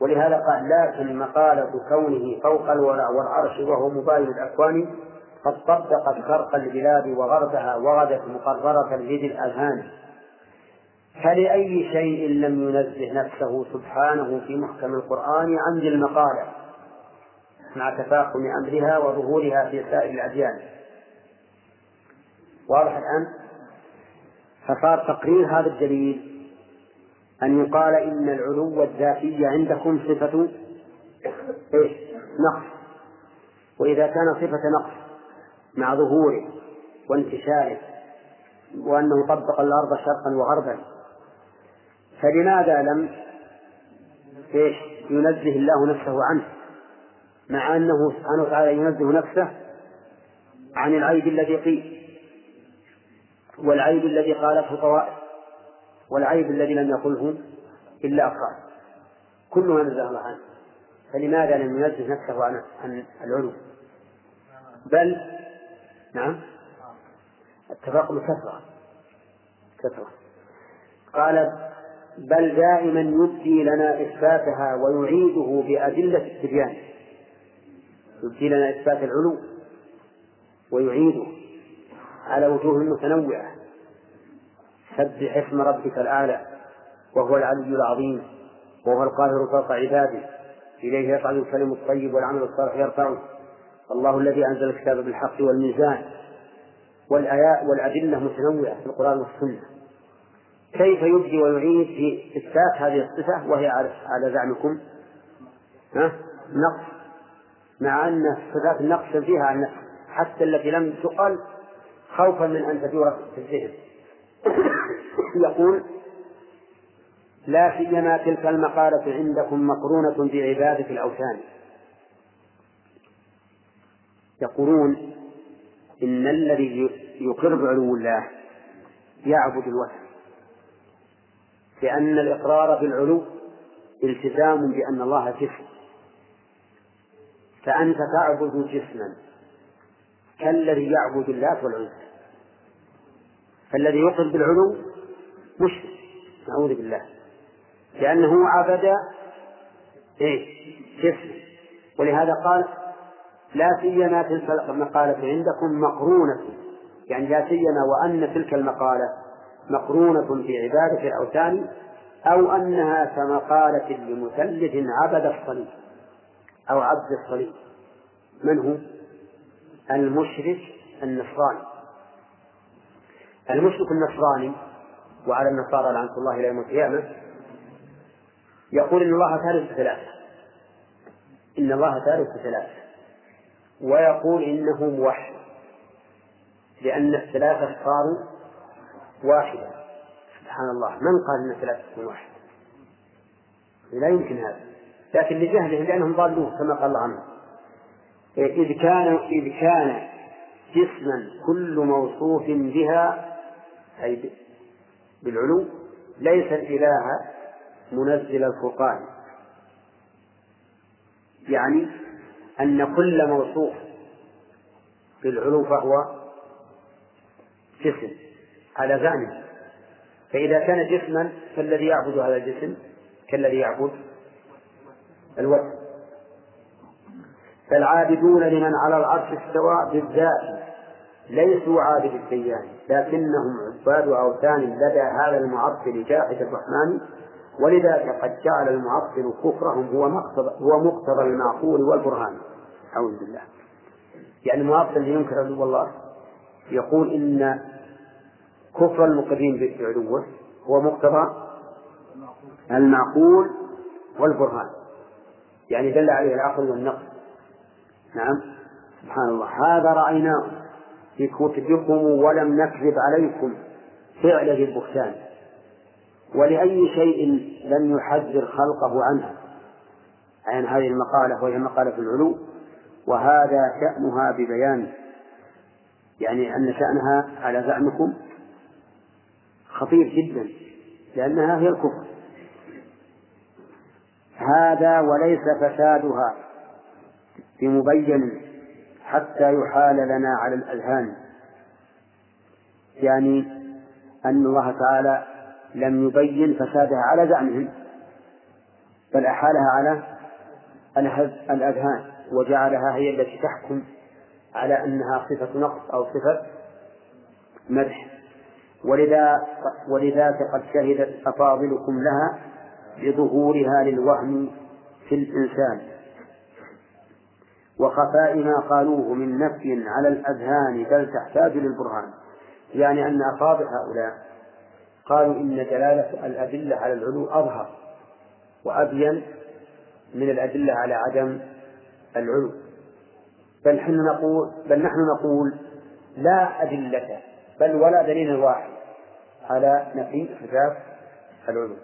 ولهذا قال لكن مقالة كونه فوق الورع والعرش وهو مباين الأكوان قد طبقت شرق البلاد وغربها وغدت مقررة لذي الأذهان. فلأي شيء لم ينزه نفسه سبحانه في محكم القرآن عن ذي المقالة مع تفاقم أمرها وظهورها في سائر الأديان. واضح الآن؟ فصار تقرير هذا الدليل أن يقال إن العلو الذاتي عندكم صفة إيش؟ نقص. وإذا كان صفة نقص مع ظهوره وانتشاره وأنه طبق الأرض شرقا وغربا فلماذا لم إيش؟ ينزه الله نفسه عنه؟ مع أنه سبحانه وتعالى ينزه نفسه عن العيب الذي قيل. والعيب الذي قالته طوائف والعيب الذي لم يقله إلا أفراد. كلها نزه الله عنه. فلماذا لم ينزه نفسه عن عن العلو؟ بل نعم. التفاقم كثرة كثرة. قال بل دائما يبدي لنا إثباتها ويعيده بأدلة التبيان. يبدي لنا إثبات العلو ويعيده. على وجوه متنوعة. سبح اسم ربك الأعلى وهو العلي العظيم وهو القاهر فوق عباده. إليه يصعد الكلم الطيب والعمل الصالح يرفعه. الله الذي أنزل الكتاب بالحق والميزان. والآيات والأدلة متنوعة في القرآن والسنة. كيف يبدي ويعيد في إثبات هذه الصفة وهي على زعمكم؟ نقص. مع أن صفات النقص فيها عن حتى التي لم تقل خوفا من أن تدور في الذهن. يقول لا سيما تلك المقالة عندكم مقرونة بعبادة الأوثان. يقولون إن الذي يقر بعلو الله يعبد الوثن. لأن الإقرار بالعلو التزام بأن الله جسم. فأنت تعبد جسما. كالذي يعبد اللات والعزى فالذي يقر بالعلو مشرك. نعوذ بالله. لأنه عبد إيه؟ جسم ولهذا قال لا سيما تلك المقالة عندكم مقرونة. يعني لا سيما وأن تلك المقالة مقرونة بعبادة الأوثان أو أنها كمقالة لمثلث عبد الصليب أو عبد الصليب. من هو؟ المشرك النصراني. المشرك النصراني وعلى النصارى لعنة الله إلى يوم القيامة يقول إن الله ثالث ثلاثة. إن الله ثالث ثلاثة. ويقول إنه موحد. لأن الثلاثة صاروا واحدة سبحان الله. من قال أن الثلاثة تكون واحدة؟ لا يمكن هذا. لكن لجهلهم لأنهم ضالون كما قال الله عنهم إذ كان إذ كان جسما كل موصوف بها أي بالعلو ليس الإله منزل الفرقان. يعني أن كل موصوف بالعلو فهو جسم على زعمه. فإذا كان جسما فالذي يعبد هذا الجسم كالذي يعبد الوثن فالعابدون لمن على العرش استوى بالذات. ليسوا عابد الديان لكنهم عباد أوثان لدى هذا المعطل جاحد الرحمن ولذلك قد جعل المعطل كفرهم هو مقتضى هو مقتضى المعقول والبرهان. أعوذ بالله. يعني المعطل اللي ينكر علو الله يقول إن كفر المقرين بعلوه هو مقتضى المعقول والبرهان. يعني دل عليه العقل والنقل. نعم. سبحان الله. هذا رأيناه. في كتبكم ولم نكذب عليكم. فعل البهتان. ولأي شيء لم يحذر خلقه عنها عن هذه المقالة وهي مقالة العلو. وهذا شأنها ببيان. يعني أن شأنها على زعمكم خطير جدا. لأنها هي الكفر. هذا وليس فسادها. بمبين. حتى يحال لنا على الأذهان. يعني أن الله تعالى لم يبين فسادها على زعمهم بل أحالها على الأذهان وجعلها هي التي تحكم على أنها صفة نقص أو صفة مدح. ولذا ولذاك قد شهدت أفاضلكم لها بظهورها للوهم في الإنسان. وخفاء ما قالوه من نفي على الأذهان بل تحتاج للبرهان. يعني أن أفاضل هؤلاء قالوا إن دلالة الأدلة على العلو أظهر وأبين من الأدلة على عدم العلو. بل نحن نقول بل نحن نقول لا أدلة بل ولا دليل واحد على نفي صفات العلو.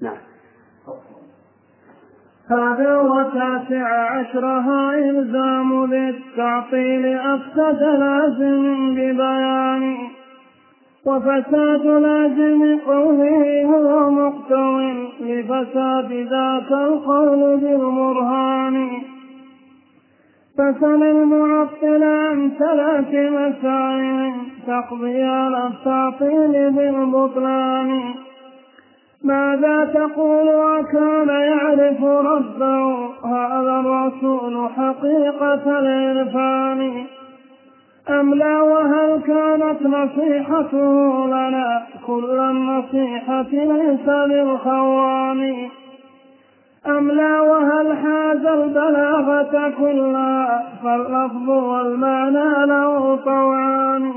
نعم. هذا وتاسع عشرها إلزام ذي التعطيل أفسد لازم ببيان وفساد لازم قوله هو مقتو لفساد ذاك القول بالبرهان فسل المعطل عن ثلاث مسائل تقضي على التعطيل بالبطلان ماذا تقول وكان يعرف ربه هذا الرسول حقيقة العرفان أم لا وهل كانت نصيحته لنا؟ كل النصيحة ليس للخوان. أم لا وهل حاز البلاغة كلها؟ فاللفظ والمعنى له طوعان.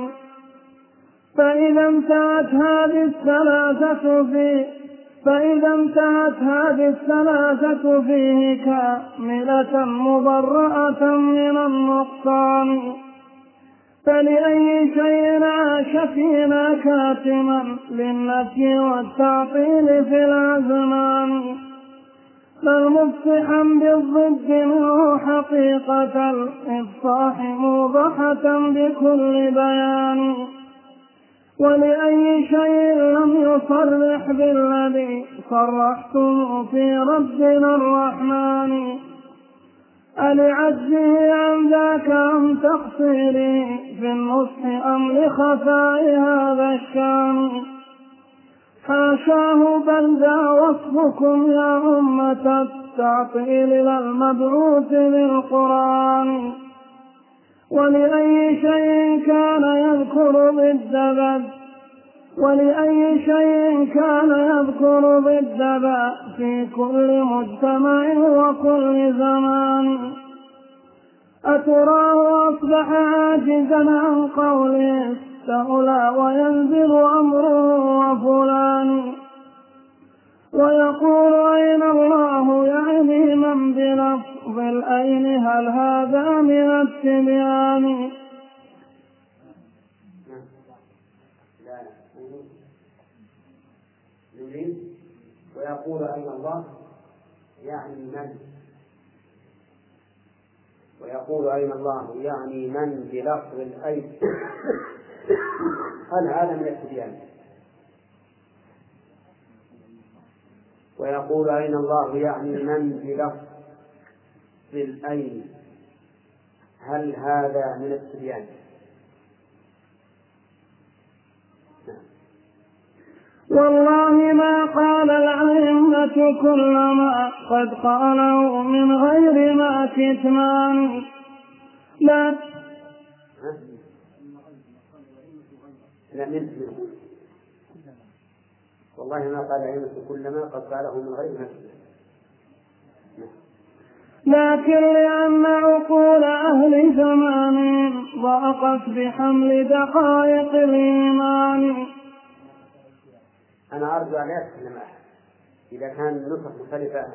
فإذا انتهت هذه الثلاثة في فإذا انتهت هذه الثلاثة فيه كاملة مبرأة من النقصان. فلأي شيء عاش فينا كاتما للنفي والتعطيل في الأزمان. بل مفصحا بالضد منه حقيقة الإفصاح موضحة بكل بيان. ولأي شيء لم يصرح بالذي صرحتم في ربنا الرحمن. ألعجزه عن ذاك أم تقصيره في النصح أم لخفاء هذا الشأن؟ حاشاه بل ذا وصفكم يا أمة التعطيل للمبعوث بالقرآن ولأي شيء كان يذكر بد ولأي شيء كان يذكر ضد في كل مجتمع وكل زمان. أتراه أصبح عاجزا عن قوله استولى وينزل أمره وفلان. ويقول أين الله يعني من بلفظ الأين؟ هل هذا من التبيان؟ ويقول أين الله يعني من؟ ويقول أين الله يعني من بلفظ الأين؟ هل هذا من التبيان؟ ويقول أين الله يعني من بلفظ الأين؟ هل هذا من التبيان والله ما قال الأئمة كل ما قد قالوا من غير ما كتمان. لا. لا من والله ما قال الأئمة كل ما قد قاله من غير ما لكن لأن عقول أهل زمان ضاقت بحمل دقائق الإيمان. أنا أرجو أن يتكلم أحد إذا كان النسخ مختلفة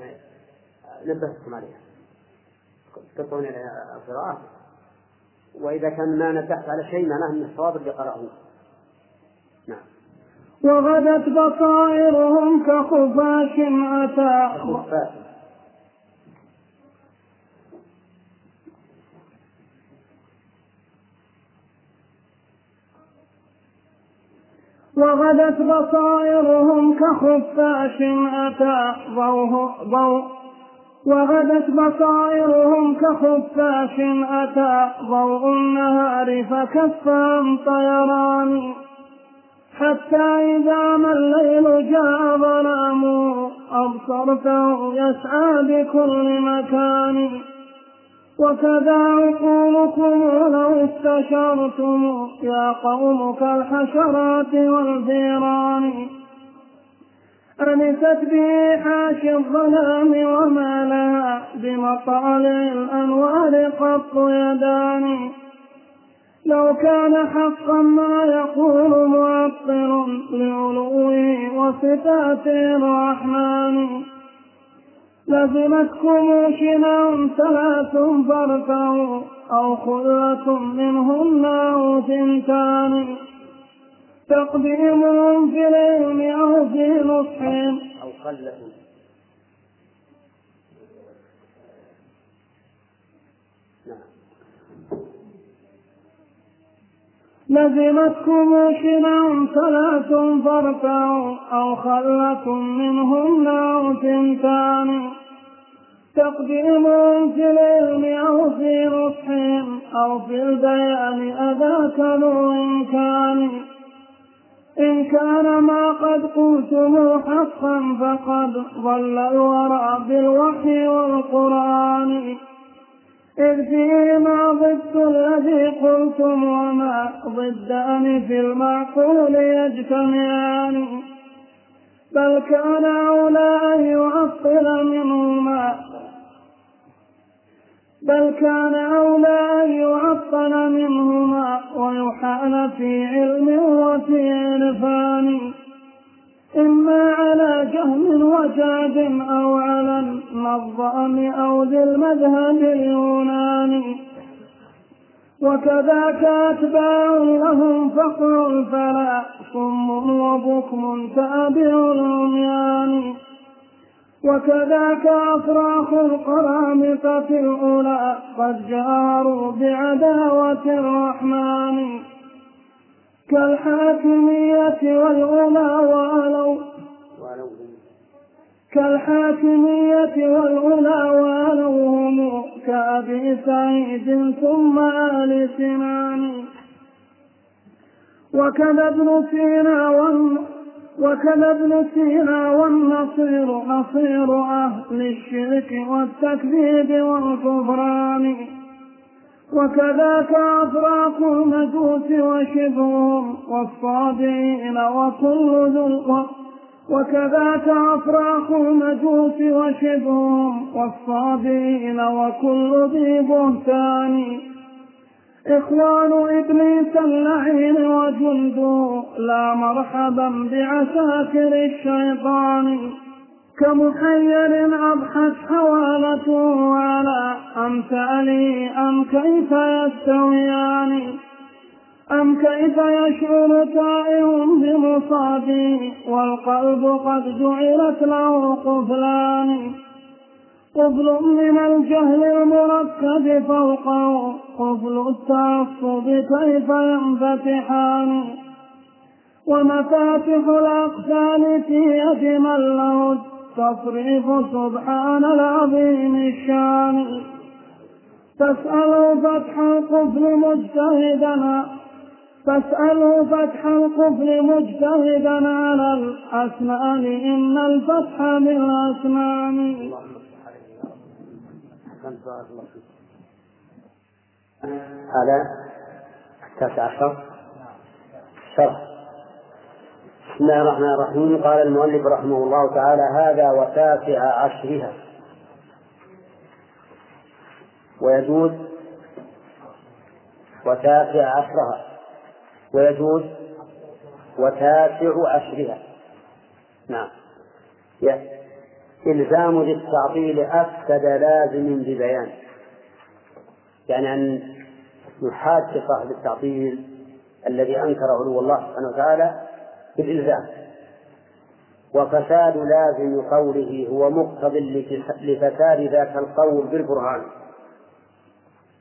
نبهتكم عليها. تقطعون القراءة. وإذا كان ما نبهت على شيء معناه أن الصواب اللي قرأه. نعم. وغدت بصائرهم كخفاش أتى وغدت بصائرهم كخفاش أتى ضوء ضوء وغدت بصائرهم كخفاش أتى ضوء النهار فكفهم طيران. حتى إذا ما الليل جاء ظلام أبصرته يسعى بكل مكان. وكذا عقولكم لو استشرتم يا قوم كالحشرات والفيران أنست به حاشي الظلام وما لها بمطالع الأنوار قط يدان. لو كان حقا ما يقول معطل لعلوه وصفات الرحمن. لزمتكم شنام ثلاث فارفعوا أو خلة منهن أو ثنتان. تقديمهم في العلم أو في نصح. أو خلة لزمتكم شنع ثلاث فارفعوا أو خلة منهن أو ثنتان تقديم في العلم أو في نصح أو في البيان أذاك ذو إمكان. إن كان ما قد قلتم حقا فقد ضل الورى بالوحي والقرآن. إذ فيهما ضد الذي قلتم وما ضدان في المعقول يجتمعان. بل كان أولى أن يعطل منهما. بل كان أولى أن يعطل منهما ويحال في علم وفي عرفان. إما على جهم وجاد أو على النظام أو ذي المذهب اليوناني. وكذاك أتباع لهم فقر الفلا صم وبكم تابع العميان وكذاك أفراخ القرامطة الأولى قد جاروا بعداوة الرحمن. كالحاكمية والأولى وألوا كالحاكمية والأولى وألوهم كأبي سعيد ثم آل سنان. وكذا ابن سينا وكذا ابن سينا والنصير نصير أهل الشرك والتكذيب والكفران. وكذاك أفراق المجوس وشبههم والصابئين وكل ذو وكذاك أفراق المجوس وشبههم والصابئين وكل ذي بهتان. إخوان إبليس اللعين وجنده لا مرحبا بعساكر الشيطان. كمحير أضحت حوالته على أمثالي أم كيف يستويان؟ أم كيف يشعر تائه بمصابي والقلب قد جعلت له قفلان؟ قفل من الجهل المركب فوقه قفل التعصب كيف ينفتحان؟ ومفاتح الأقفال في يد من له التصريف سبحان العظيم الشان. تسأل فتح القفل مجتهدا. فاسألوا فتح القفل مجتهدا على الأسنان. إن الفتح بالأسنان. هذا التاسع عشر. شرح. بسم الله الرحمن الرحيم. قال المؤلف رحمه الله تعالى هذا وتاسع عشرها. ويجوز وتاسع عشرها. ويجوز وتاسع عشرها. نعم. إلزام ذي التعطيل أفسد لازم ببيان. يعني أن يحاج صاحب التعطيل الذي أنكر علو الله سبحانه وتعالى بالإلزام. وفساد لازم قوله هو مقتض لفساد ذاك القول بالبرهان.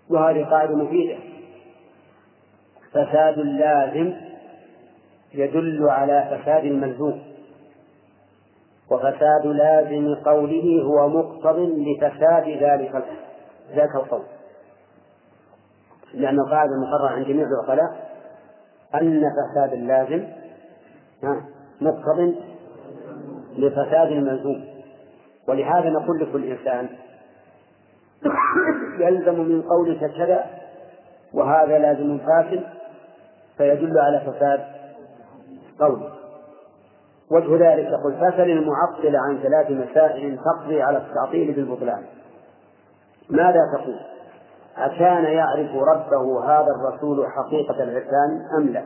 وهذه قاعدة مفيدة. فساد اللازم يدل على فساد الملزوم وفساد لازم قوله هو مقتض لفساد ذلك ذاك القول. لأن القاعدة المقررة عند جميع العقلاء أن فساد اللازم مقتض لفساد الملزوم ولهذا نقول لكل إنسان يلزم من قولك كذا وهذا لازم فاسد فيدل على فساد قوله وجه ذلك يقول فسل المعطل عن ثلاث مسائل تقضي على التعطيل بالبطلان. ماذا تقول؟ أكان يعرف ربه هذا الرسول حقيقة العرفان أم لا؟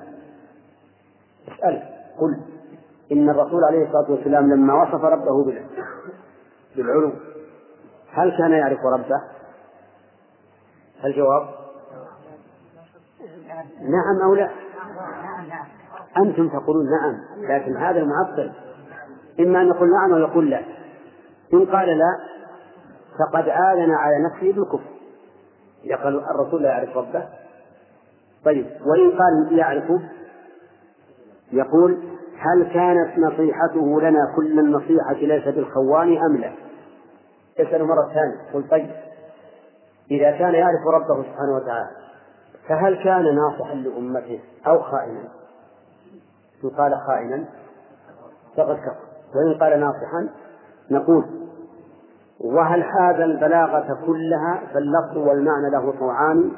اسأل. قل إن الرسول عليه الصلاة والسلام لما وصف ربه بالعلو هل كان يعرف ربه؟ الجواب نعم أو لا؟ أنتم تقولون نعم لكن هذا المعطل إما أن يقول نعم أو يقول لا. إن قال لا فقد آذن على نفسه بالكفر. يقول الرسول لا يعرف ربه؟ طيب وإن قال يعرفه؟ يقول هل كانت نصيحته لنا كل النصيحة ليس بالخوان أم لا؟ يسأل مرة ثانية قل طيب إذا كان يعرف ربه سبحانه وتعالى فهل كان ناصحا لأمته أو خائنا؟ إن قال خائنا فقد كفر وإن قال ناصحا نقول وهل هذا البلاغة كلها فاللفظ والمعنى له طوعان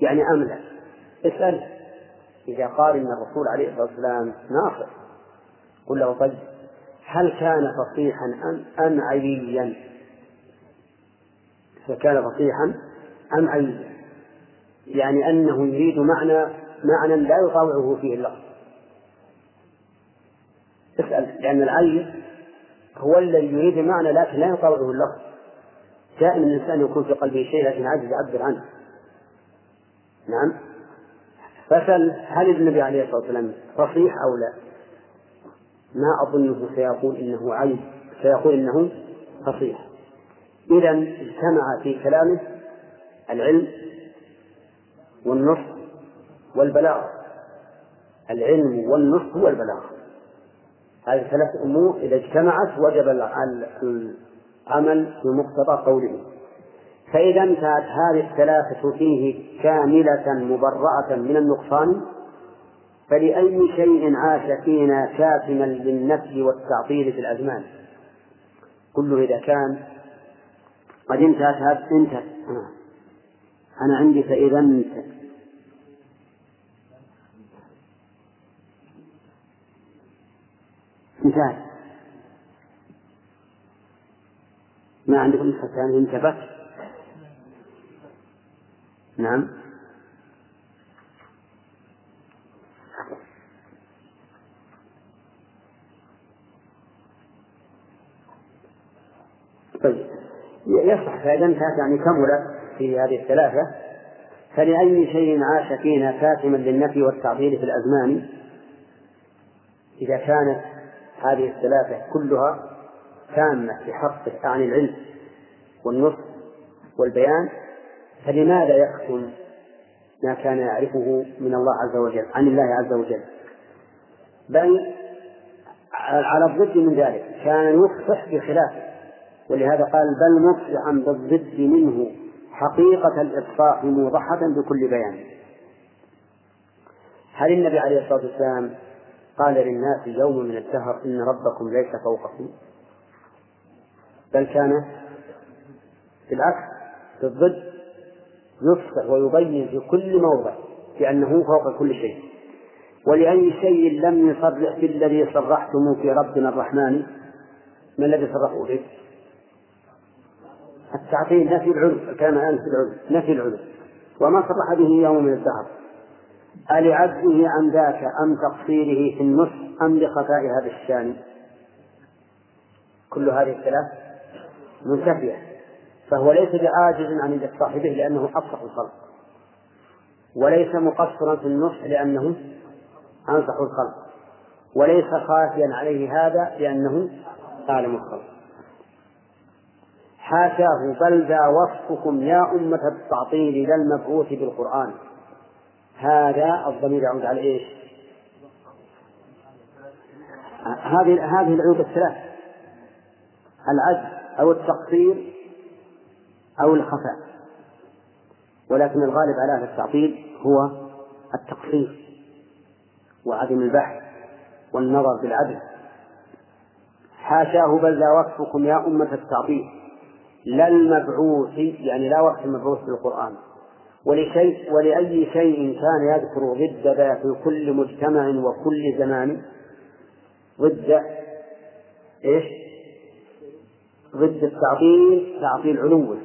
يعني أم لا؟ اسأل إذا قال إن الرسول عليه الصلاة والسلام ناصح قل له طيب هل كان فصيحا أم أم عييا؟ فكان فصيحا أم عييا؟ يعني أنه يريد معنى معنى لا يطاوعه فيه اللفظ. اسأل لأن العين هو الذي يريد معنى لكن لا يطاوعه اللفظ. دائما الإنسان يكون في قلبه شيء لكن عاجز يعبر عنه. نعم؟ فسل هل النبي عليه الصلاة والسلام فصيح أو لا؟ ما أظنه سيقول إنه عيب سيقول إنه فصيح إذا اجتمع في كلامه العلم والنصح والبلاغة. العلم والنصح والبلاغة. هذه ثلاث أمور إذا اجتمعت وجب العمل بمقتضى قوله. فإذا انتهت هذه الثلاثة فيه كاملة مبرأة من النقصان فلأي شيء عاش فينا كاتما للنفي والتعطيل في الأزمان. كله إذا كان قد انتهت هذا انتهت. أنا عندي فإذا انتهت. انتهت. ما عندكم ثانية انتبهت. نعم. طيب. يصح فإذا انتهت يعني كملت في هذه الثلاثة فلأي شيء عاش فينا كاتما للنفي والتعطيل في الأزمان؟ إذا كانت هذه الثلاثة كلها تامة في حقه عن العلم والنصح والبيان فلماذا يكتم ما كان يعرفه من الله عز وجل عن الله عز وجل؟ بل على الضد من ذلك كان يفصح بخلافه ولهذا قال بل مفصحا بالضد منه حقيقة الإفصاح موضحة بكل بيان. هل النبي عليه الصلاة والسلام قال للناس يوم من الدهر إن ربكم ليس فوقكم؟ بل كان بالعكس بالضد يفصح ويبين في كل موضع بأنه فوق كل شيء. ولأي شيء لم يصرح بالذي صرحتم في ربنا الرحمن ما الذي صرحوا به؟ التعطيل نفي العلو الكلام الآن في العلو نفي العلو وما صرح به يوم من الدهر. ألعجزه عن ذاك أم تقصيره في النصح أم لخفاء هذا الشان؟ كل هذه الثلاث منتفية فهو ليس بعاجز عن الإفصاح به لأنه أفصح الخلق. وليس مقصرا في النصح لأنه أنصح الخلق. وليس خافيا عليه هذا لأنه أعلم الخلق. حاشاه بل ذا وصفكم يا أمة التعطيل لا المبعوث بالقرآن. هذا الضمير يعود على إيش؟ هذه هذه العيوب الثلاث. العجز أو التقصير أو الخفاء. ولكن الغالب على هذا التعطيل هو التقصير وعدم البحث والنظر بالعدل. حاشاه بل لا وصفكم يا أمة التعطيل. لا المبعوث يعني لا وصف المبعوث في القرآن ولشيء ولأي شيء كان يذكر ضد ذا في كل مجتمع وكل زمان. ضد إيش؟ ضد التعطيل تعطيل علوه.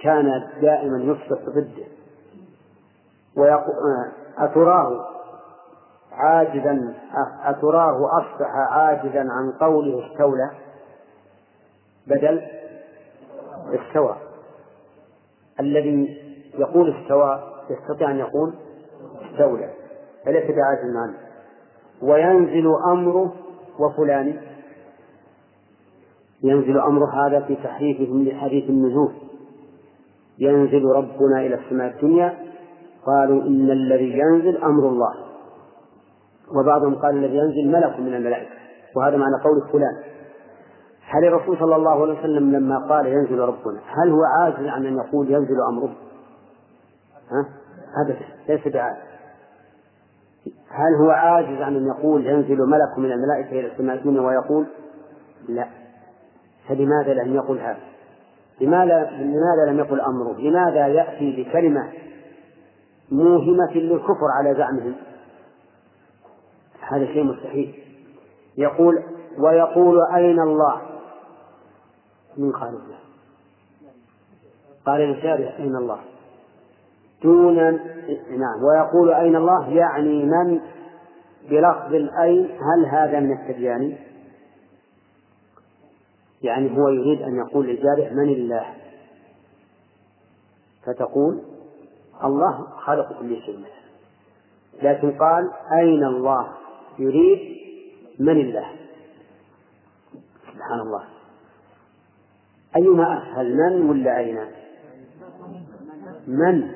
كان دائما يفسق ضده. ويقول أتراه عاجزا أتراه أصبح عاجزا عن قوله استولى. بدل استوى. الذي يقول استوى يستطيع أن يقول استولى. فليس بعاجز عنه. وينزل أمره وفلان. ينزل أمر هذا في تحريفهم لحديث النزول. ينزل ربنا إلى السماء الدنيا قالوا إن الذي ينزل أمر الله. وبعضهم قال الذي ينزل ملك من الملائكة وهذا معنى قول فلان. هل الرسول صلى الله عليه وسلم لما قال ينزل ربنا هل هو عاجز عن أن يقول ينزل أمره؟ ها؟ أبدا ليس بعاجز. هل هو عاجز عن أن يقول ينزل ملك من الملائكة إلى السماء الدنيا ويقول؟ لا. فلماذا لم يقل هذا؟ لماذا لماذا لم يقل أمره؟ لماذا يأتي بكلمة موهمة للكفر على زعمهم؟ هذا شيء مستحيل. يقول ويقول أين الله؟ من قال الله. قال الشارع أين الله؟ دون نعم. ويقول أين الله؟ يعني من بلفظ الأين هل هذا من التبيان؟ يعني هو يريد أن يقول للجارح من الله؟ فتقول الله خالق كل شيء. لكن قال أين الله؟ يريد من الله. سبحان الله. أيما أسهل من ولا أين؟ من؟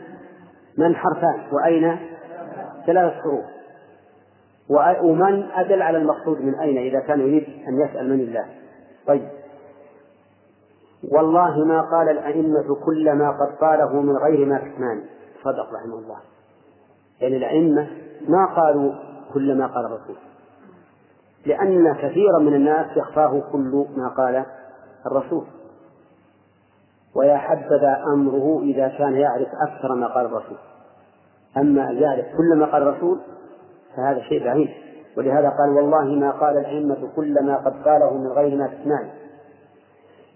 من حرفان؟ وأين؟ ثلاث حروف. ومن أدل على المقصود من أين إذا كان يريد أن يسأل من الله؟ طيب. والله ما قال الأئمة كل ما قد قاله من غير ما كتمان صدق رحمه الله. يعني الأئمة ما قالوا كل ما قال الرسول. لأن كثيرا من الناس يخفاه كل ما قال الرسول. ويا حبذا أمره إذا كان يعرف أكثر ما قال الرسول. أما أن يعرف كل ما قال الرسول فهذا شيء بعيد. ولهذا قال والله ما قال الأئمة كل ما قد قاله من غير ما تسمعي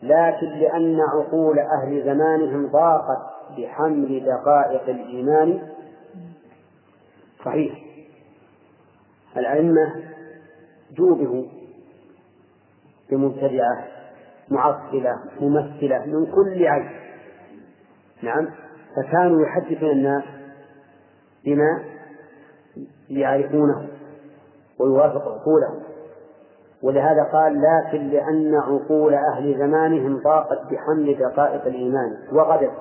لكن لأن عقول أهل زمانهم ضاقت بحمل دقائق الإيمان. صحيح. الأئمة جوبه بمبتدعة معطلة ممثلة من كل عيب. نعم. فكانوا يحدثون الناس بما يعرفونه ويوافق عقولهم. ولهذا قال لكن لأن عقول أهل زمانهم ضاقت بحمل دقائق الإيمان وغدت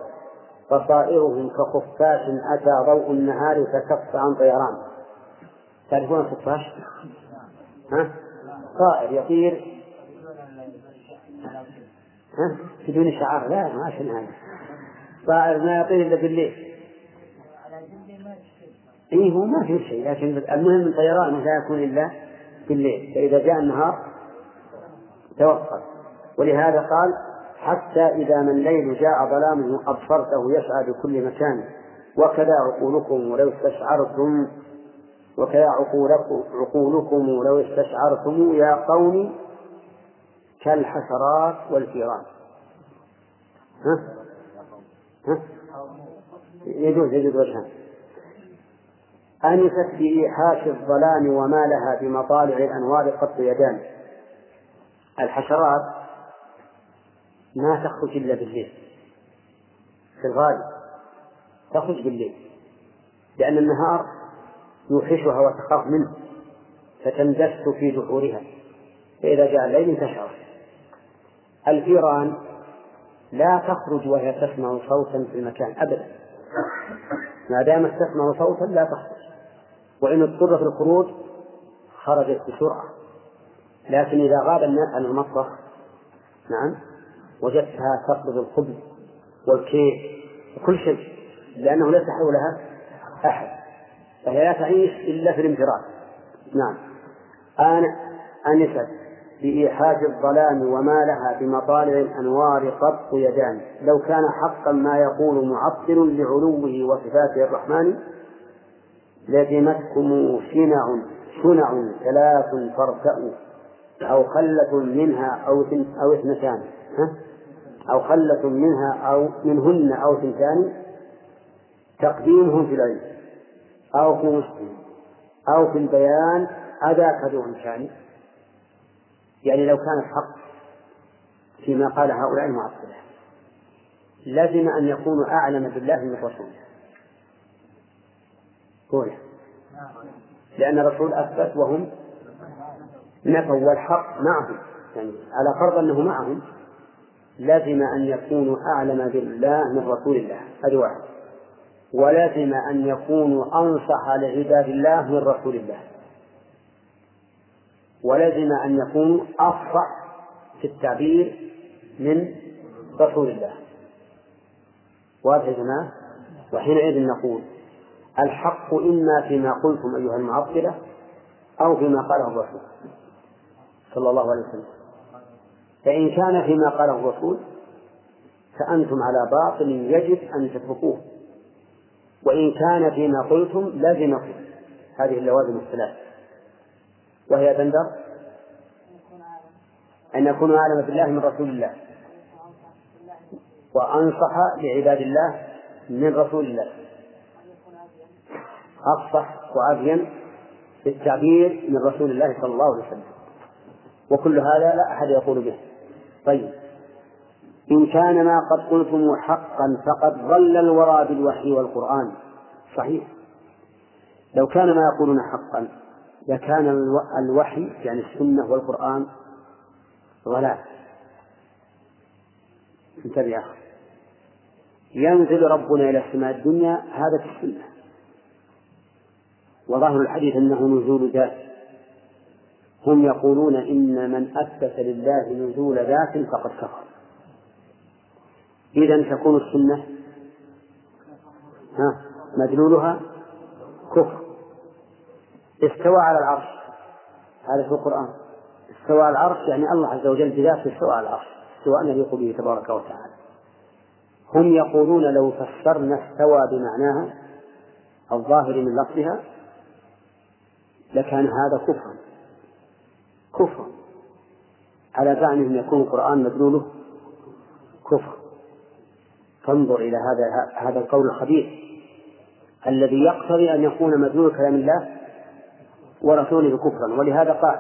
بصائرهم كخفاش أتى ضوء النهار فكف عن طيران تعرفون الخفاش؟ ها؟ طائر يطير ها؟ بدون شعار لا ما هذا طائر ما يطير إلا بالليل إيه هو ما في شيء لكن المهم الطيران لا يكون إلا بالليل. فإذا جاء النهار توقف. ولهذا قال حتى إذا ما الليل جاء ظلامه أبصرته يسعى بكل مكان. وكذا عقولكم ولو استشعرتم وكذا عقولكم, عقولكم لو استشعرتم يا قوم كالحشرات والفيران ها؟ ها؟ يجوز يجوز وجهان. أنست بإيحاش الظلام وما لها بمطالع الأنوار قط يدان. الحشرات ما تخرج إلا بالليل. في الغالب تخرج بالليل. لأن النهار يوحشها وتخاف منه. فتندس في جحورها فإذا جاء الليل انتشرت الفيران لا تخرج وهي تسمع صوتا في المكان أبدا. ما دامت تسمع صوتا لا تخرج. وإن اضطر في الخروج خرجت بسرعة. لكن إذا غاب الناس عن المطبخ نعم وجدتها تقبض الخبز والكيك وكل شيء لأنه ليس حولها أحد فهي لا تعيش إلا في الانفراد. نعم. أنا أنست بإيحاج الظلام وما لها بمطالع الأنوار قط يدان. لو كان حقا ما يقول معطل لعلوه وصفاته الرحمن لزمتكم شنع شنع ثلاث فارتأوا أو خلة منها أو أو اثنتان. ها؟ أو خلة منها أو منهن أو اثنتان. تقديمهم في العلم. أو في مسلم أو في البيان. أذاك ذو إمكان يعني لو كان الحق فيما قال هؤلاء المعطلة. لزم أن يكونوا أعلم بالله من رسوله هنا لأن الرسول أثبت وهم نفوا والحق معهم. يعني على فرض أنه معهم لازم أن يكونوا أعلم بالله من رسول الله. هذه واحد ولازم أن يكونوا أنصح لعباد الله من رسول الله. ولازم أن يكونوا أفصح في التعبير من رسول الله. واضح يا جماعة؟ وحينئذ نقول الحق إما فيما قلتم أيها المعطلة أو فيما قاله الرسول صلى الله عليه وسلم. فإن كان فيما قاله الرسول فأنتم على باطل يجب أن تتركوه. وإن كان فيما قلتم لازمكم هذه اللوازم الثلاث. وهي بندر أن يكونوا أعلم بالله من رسول الله. وأنصح لعباد الله من رسول الله. أفصح وأبين في التعبير من رسول الله صلى الله عليه وسلم. وكل هذا لا أحد يقول به. طيب. إن كان ما قد قلتم حقا فقد ضل الورى بالوحي والقرآن. صحيح. لو كان ما يقولون حقا لكان الوحي يعني السنة والقرآن ضلال. انتبه ينزل ربنا إلى السماء الدنيا هذا في السنة. وظاهر الحديث أنه نزول ذات. هم يقولون إن من أثبت لله نزول ذات فقد كفر. إذا تكون السنة ها مدلولها كفر. استوى على العرش. هذا في القرآن. استوى على العرش يعني الله عز وجل بذاته استوى على العرش استواء يليق به تبارك وتعالى. هم يقولون لو فسرنا استوى بمعناها الظاهر من لفظها لكان هذا كفرا. كفرا. على زعمهم يكون القرآن مدلوله كفر فانظر إلى هذا هذا القول الخبيث. الذي يقتضي أن يكون مدلول كلام الله ورسوله كفرا. ولهذا قال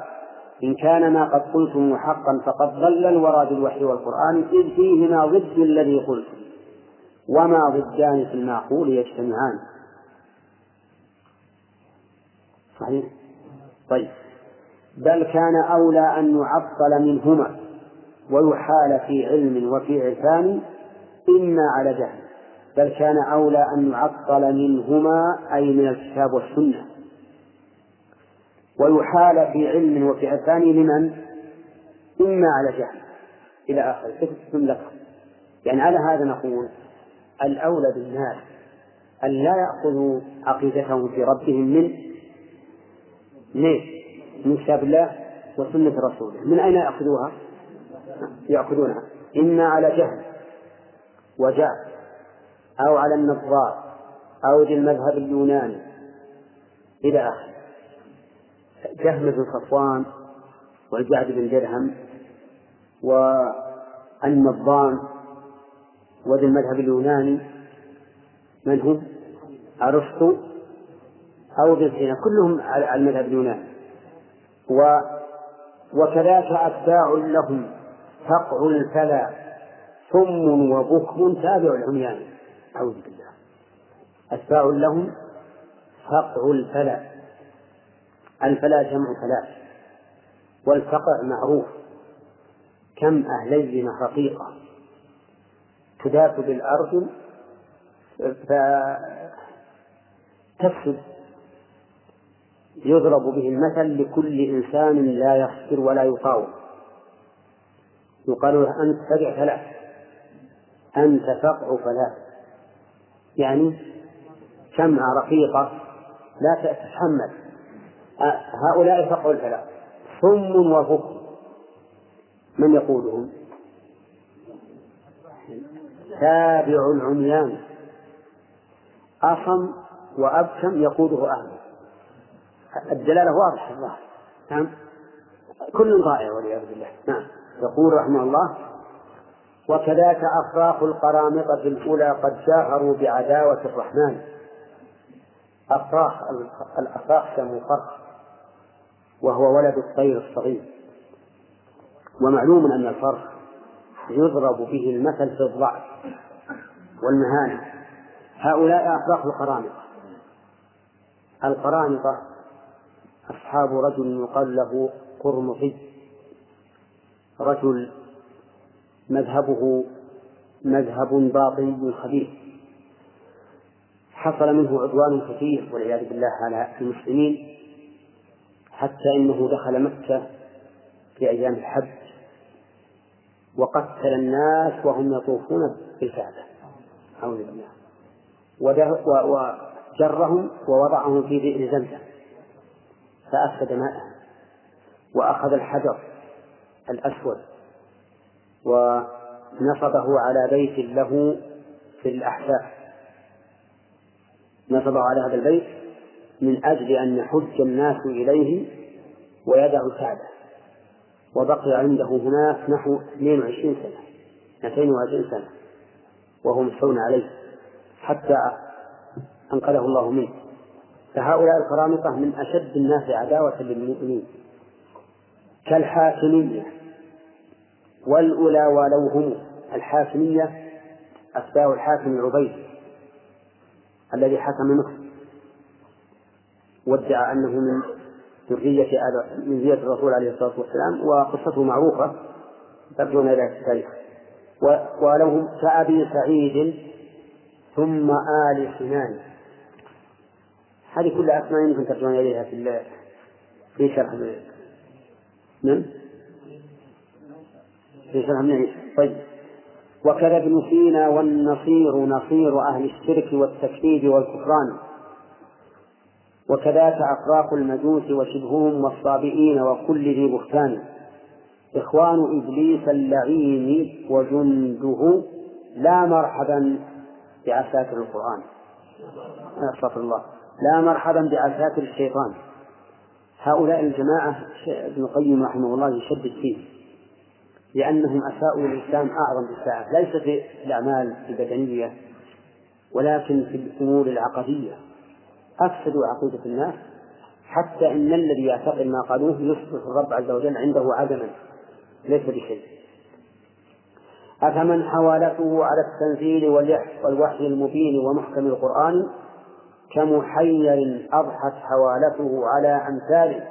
إن كان ما قد قلتم حقا فقد ضل الورى بالوحي والقرآن إذ فيهما ضد الذي قلتم وما ضدان في المعقول يجتمعان. صحيح؟ طيب. بل كان أولى أن يعطل منهما ويحال في علم وفي عرفان إما على جهل. بل كان أولى أن يعطل منهما أي من الكتاب والسنة. ويحال في علم وفي عرفان لمن؟ إما على جهل. إلى آخره ستة يعني على هذا نقول الأولى بالناس أن لا يأخذوا عقيدتهم في ربهم من من من كتاب الله وسنة رسوله من أين يأخذوها؟ يأخذونها إما على جهل وجاء أو على النظار أو للمذهب اليوناني إلى آخره جهم بن صفوان والجعد بن درهم والنظام وذي المذهب اليوناني من هم؟ أرسطو أو سينا كلهم على المذهب اليوناني. و وكذاك أتباع لهم فقع الفلا ثم وبكم تابع العميان أعوذ بالله. أتباع لهم فقع الفلا. الفلا جمع فلاح والفقع معروف. كم أهلين رقيقة تداس بالأرض فتفسد يضرب به المثل لكل إنسان لا يصبر ولا يطاوع يقال له أنت فقع ثلاث أنت فقع ثلاث يعني شمعة رقيقة لا تتحمل. هؤلاء فقع الثلاث صم وبكم من يقودهم؟ تابع العميان. أصم وأبكم يقوده أهله. الدلالة واضحة الله نعم. كل ضائع والعياذ بالله. نعم. يقول رحمه الله وكذاك أفراخ القرامطة الأولى قد جاهروا بعداوة الرحمن. أفراخ الأفراخ جمع فرخ وهو ولد الطير الصغير. ومعلوم أن الفرخ يضرب به المثل في الضعف والمهانة. هؤلاء أفراخ القرامطة. القرامطة أصحاب رجل يقال له قرمطي رجل مذهبه مذهب باطني خبيث حصل منه عدوان كثير والعياذ بالله على المسلمين حتى إنه دخل مكة في أيام الحج وقتل الناس وهم يطوفون بالكعبة. أعوذ بالله. وجرهم ووضعهم في بئر زمزم. فأفسد ماءها وأخذ الحجر الأسود ونصبه على بيت له في الأحساء نصبه على هذا البيت من أجل أن يحج الناس إليه ويدع الكعبة وبقي عنده هناك نحو 22 سنة 22 سنة وهم يصون عليه حتى أنقذه الله منه. فهؤلاء القرامطة من أشد الناس عداوة للمؤمنين. كالحاكمية. والأولى ولو هم الحاكمية أتباع الحاكم العبيد الذي حكم مصر وادعى أنه من ذرية من ذرية الرسول عليه الصلاة والسلام وقصته معروفة. ترجون إلى التاريخ. ولهم كأبي سعيد ثم آل سنان هذه كلها أسماء يمكن ترجعون إليها في في شرح من؟ في شرح من طيب. وكذا ابن سينا والنصير نصير أهل الشرك والتكذيب والكفران. وكذاك أفراق المجوس وشبههم والصابئين وكل ذي بهتان. إخوان إبليس اللعين وجنده لا مرحبا بعساكر القرآن. أستغفر الله. لا مرحبا بعساكر الشيطان. هؤلاء الجماعة ابن القيم رحمه الله يشدد فيه لأنهم أساءوا للإسلام أعظم بالساعة ليس في الأعمال البدنية ولكن في الأمور العقدية. أفسدوا عقيدة الناس حتى إن الذي يعتقد ما قالوه يصبح الرب عز وجل عنده عدما. ليس بشيء. أفمن حوالته على التنزيل والوحي المبين ومحكم القرآن كمحير أضحت حوالته على أمثاله.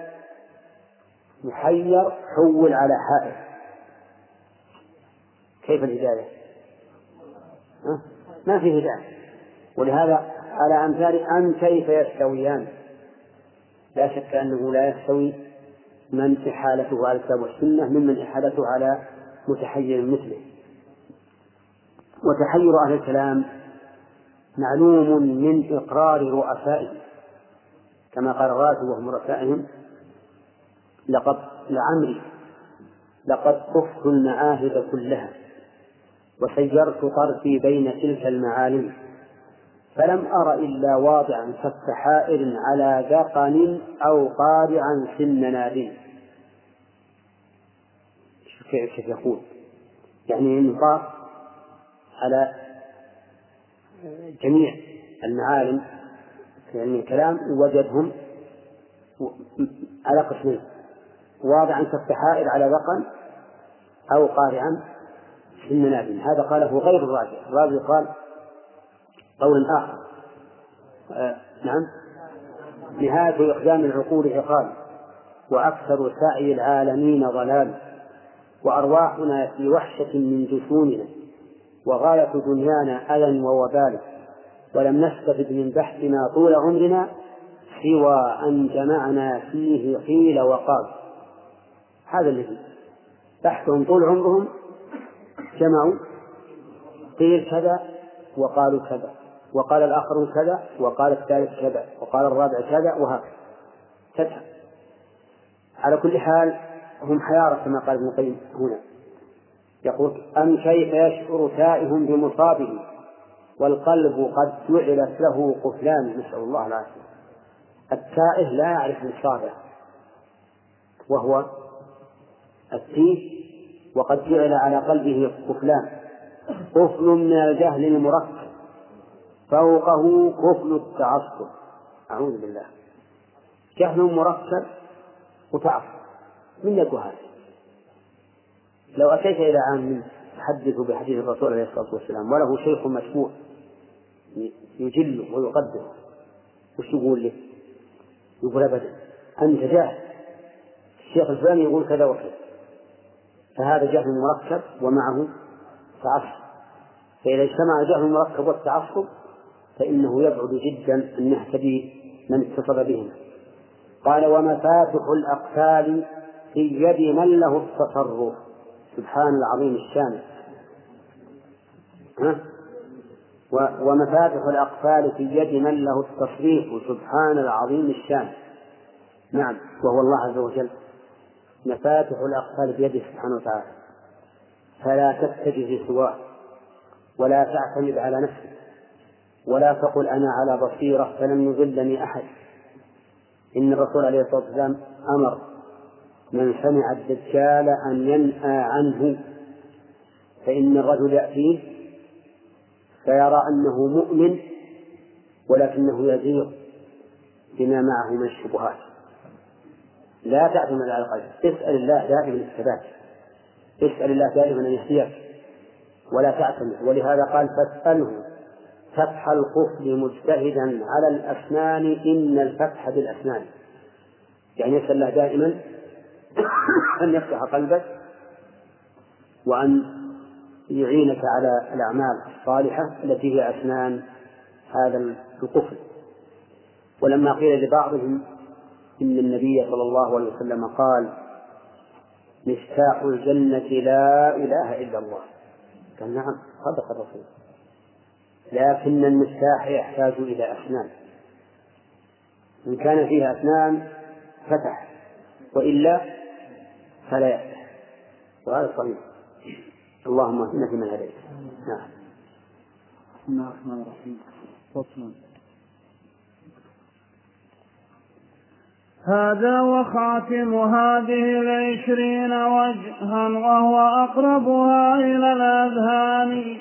محير حول على حائر كيف الهداية؟ أه؟ ما في هداية. ولهذا على أمثال أم كيف يستويان. لا شك أنه لا يستوي من إحالته على الكتاب والسنة ممن إحالته على متحير مثله. وتحير أهل الكلام معلوم من إقرار رؤسائهم كما قال الراتب وهم رؤسائهم لقد لعمري لقد طفت المعاهد كلها وسيرت طرفي بين تلك المعالم فلم أر إلا واضعا كف حائر على ذقن أو قارعا سن نادم كيف يقول. يعني إنه على جميع المعالم في علم الكلام وجدهم على قسمين. واضعا كالسحائر على ذقن أو قارعا في المنابل. هذا قاله غير الراجع الراجع قال قول آخر. آه نعم. نهاية إقدام العقول عقال. وأكثر سعي العالمين ضلال. وأرواحنا في وحشة من جسومنا. وغاية دنيانا أذى ووبال ولم نستفد من بحثنا طول عمرنا سوى أن جمعنا فيه قيل وقال. هذا الذي بحثهم طول عمرهم جمعوا قيل كذا وقالوا كذا وقال الآخرون كذا وقال الثالث كذا وقال الرابع كذا وهكذا. تذهب على كل حال هم حيارى كما قال ابن القيم هنا. يقول أم كيف يشعر تائه بمصابه والقلب قد جعلت له قفلان؟ نسأل الله العافية. التائه لا يعرف مصابه وهو التيه وقد جعل على قلبه قفلان. قفل من الجهل المركب فوقه قفل التعصب. أعوذ بالله. جهل مركب وتعصب. من يكون هذا؟ لو أتيت إلى عام تحدث بحديث الرسول عليه الصلاة والسلام وله شيخ مشهور يجله ويقدره وش يقول له؟ يقول أبدا أنت جاهل. الشيخ الفلاني يقول كذا وكذا. فهذا جهل مركب ومعه تعصب. فإذا اجتمع الجهل المركب والتعصب فإنه يبعد جدا أن يهتدي من اتصل بهما قال ومفاتح الأقفال في يد من له التصرف؟ سبحان العظيم الشان. ها؟ ومفاتح الأقفال في يد من له التصريف سبحان العظيم الشان. نعم وهو الله عز وجل. مفاتح الأقفال بيده سبحانه وتعالى. فلا تتجه سواه ولا تعتمد على نفسك ولا تقل أنا على بصيرة فلم يضلني أحد. إن الرسول عليه الصلاة والسلام أمر من سمع الدجال أن ينأى عنه فإن الرجل يأتيه فيرى أنه مؤمن ولكنه يزيغ بما معه من الشبهات. لا تعتمد على القلب. اسأل الله دائما الثبات. اسأل الله دائما أن يهديك. ولا تعتمد. ولهذا قال فاسأله. فتح القفل مجتهدا على الأسنان. إن الفتح بالأسنان. يعني يسأل الله دائما أن يفتح قلبك وأن يعينك على الأعمال الصالحة التي هي أسنان هذا القفل ولما قيل لبعضهم إن النبي صلى الله عليه وسلم قال مفتاح الجنة لا إله إلا الله. قال نعم صدق الرسول. لكن المفتاح يحتاج إلى أسنان إن كان فيها أسنان فتح. وإلا فلا يفتح وهذا صحيح اللهم اهدنا فيمن هديت. نعم. بسم الله الرحمن الرحيم. فصل. هذا وخاتم هذه العشرين وجها وهو أقربها إلى الأذهان.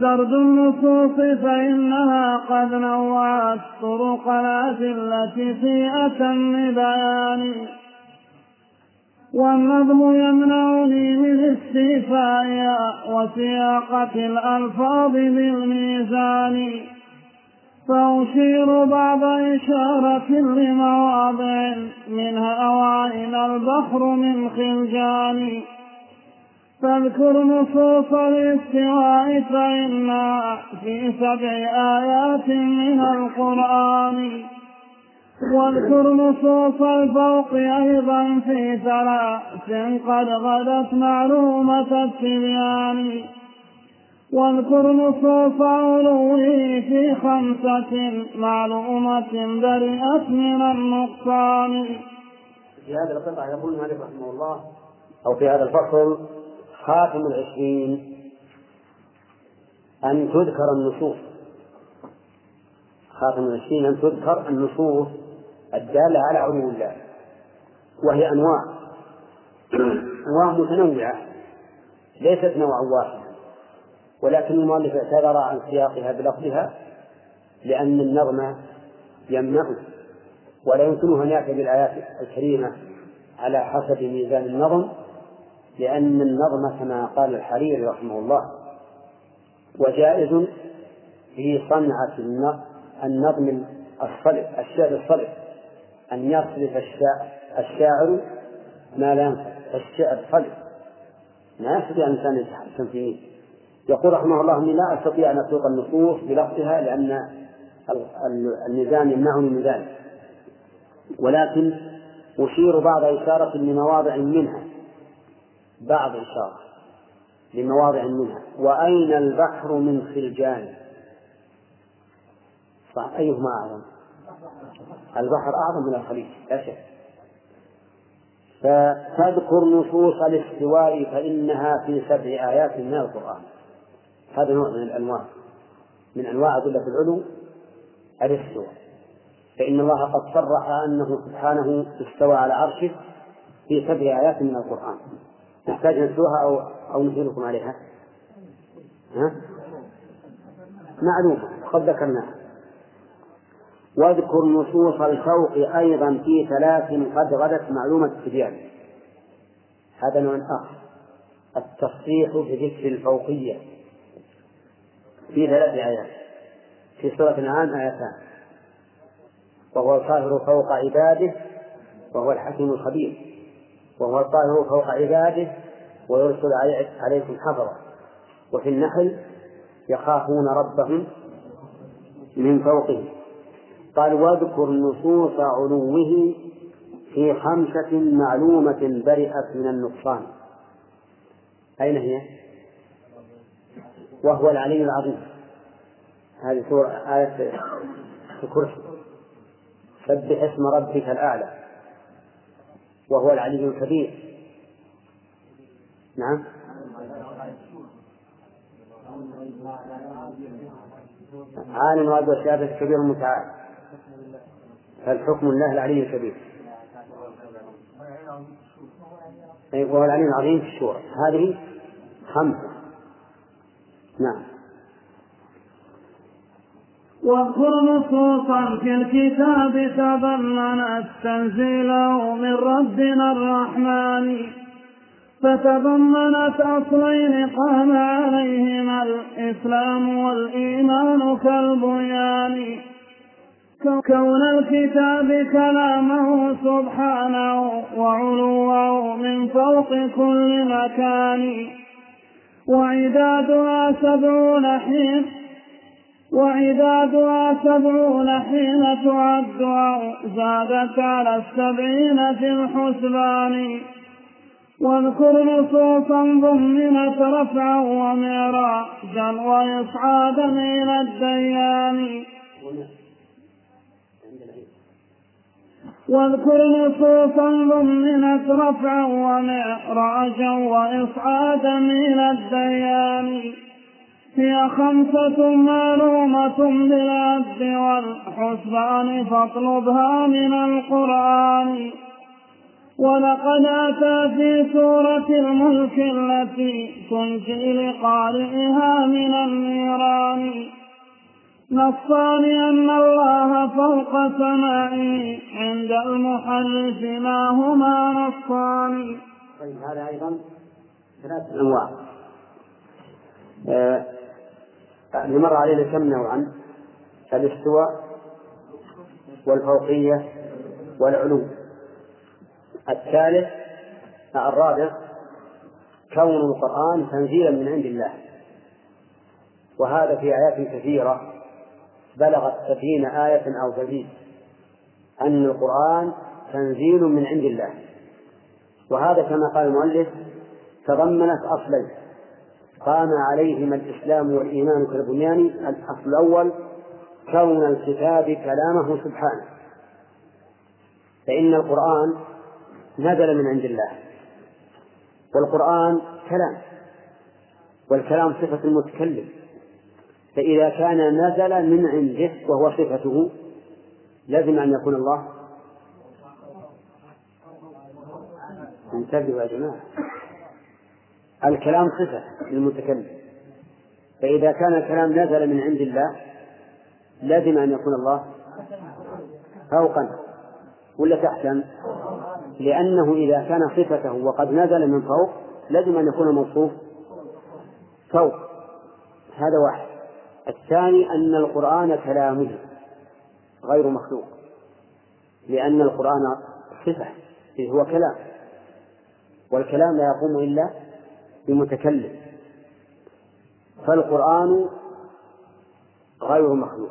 سرد النصوص فإنها قد نوعت طرق الأدلة في أتم بيان. والنظم يمنعني من استيفائها وسياقة الألفاظ بالميزان. فأشير بعض إشارة لمواضع منها وعين البحر من خلجان فاذكر نصوص الاستواء فإنا في سبع آيات من القرآن. واذكر نصوص الفوق أيضا في ثلاث قد غدت معلومة التبيان. واذكر نصوص علوه في خمسة معلومة برئت من النقصان. في هذا القطع يقول المؤلف رحمه الله أو في هذا الفصل خاتم العشرين. أن تذكر النصوص. خاتم العشرين أن تذكر النصوص. الدالة على علو الله. وهي أنواع. أنواع متنوعة. ليست نوعا واحدا. ولكن المؤلف اعتذر عن سياقها بلفظها لأن النظم يمنعه. ولا يمكنه أن يأتي بالآيات الكريمة على حسب ميزان النظم لأن النظم كما قال الحريري رحمه الله وجائز في صنعة النظم الصلب الشعر الصلب. أن يصرف الشاعر ما لا ينفع الشعر صلب ما يستطيع الإنسان يتحكم فيه يقول رحمه الله إني لا أستطيع أن أسوق النصوص بلفظها لأن الميزان يمنعني من ذلك. ولكن أشير بعض إشارة لمواضع منها. بعض إشارة لمواضع منها. وأين البحر من خلجان؟ صح أيهما أعظم البحر أعظم من الخليج لا شك. فتذكر نصوص الاستواء فإنها في سبع آيات من القرآن. هذا نوع من الأنواع من أنواع أدلة العلو الاستواء. فإن الله قد صرح أنه سبحانه استوى على عرشه في سبع آيات من القرآن. نحتاج نتلوها أو أو نشيركم عليها؟ ها؟ معلومة قد ذكرناها. واذكر نصوص الفوق أيضا في ثلاث قد غدت معلومة التبيان هذا نوع آخر. التصريح بذكر الفوقية. في ثلاث آيات. في سورة الأنعام آيتان وهو القاهر فوق عباده وهو الحكيم الخبير. وهو القاهر فوق عباده ويرسل عليكم حفظا. وفي النحل يخافون ربهم من فوقهم. قال واذكر نصوص علوه في خمسة معلومة برئت من النقصان. أين هي؟ وهو العلي العظيم. هذه سورة آية الكرسي. سبح اسم ربك الأعلى. وهو العلي الكبير. نعم. عالم الغيب والشهادة الكبير المتعال. فالحكم الله العلي الكبير؟ وهو العلي العظيم في الشورى. هذه خمسة نعم. واذكر نصوصا في الكتاب تضمنت تنزيله من ربنا الرحمن. فتضمنت أصلين قام عليهما الإسلام والإيمان كالبنيان كون الكتاب كلامه سبحانه وعلوه من فوق كل مكان. وعدادها سبعون حين وعدادها سبعون حين تعد زادت على السبعين في الحسبان. واذكر نصوصا ضمنت رفعا ومعراجا وإصعادا إلى الديان. واذكر نصوصا ضمنت رفعا ومعراجا وإصعادا إلى الديان. هي خمسة معلومة بالعد والحسبان فاطلبها من القرآن. ولقد أتى في سورة الملك التي تنجي لقارئها من النيران. نصان أن الله فوق سمائه عند المحرف ما هما نصان طيب هذا أيضا ثلاثة أنواع. آه اللي مر علينا كم نوعا؟ الاستواء والفوقية والعلو. الثالث الرابع كون القرآن تنزيلا من عند الله. وهذا في آيات كثيرة. بلغت سبعين آية أو تزيد أن القرآن تنزيل من عند الله. وهذا كما قال المؤلف تضمنت أصلين قام عليهما الإسلام والإيمان كالبنيان الأصل الأول كون الكتاب كلامه سبحانه. فإن القرآن نزل من عند الله. والقرآن كلام. والكلام صفة المتكلم. فإذا كان نزل من عنده وهو صفته لازم أن يكون الله. انتبهوا يا جماعة. الكلام صفة للمتكلم. فإذا كان الكلام نزل من عند الله لازم أن يكون الله فوقا. ولا تحتا لأنه إذا كان صفته وقد نزل من فوق لازم أن يكون الموصوف فوق. هذا واحد. الثاني أن القرآن كلامه غير مخلوق لأن القرآن صفة هو كلام والكلام لا يقوم إلا بمتكلم. فالقرآن غير مخلوق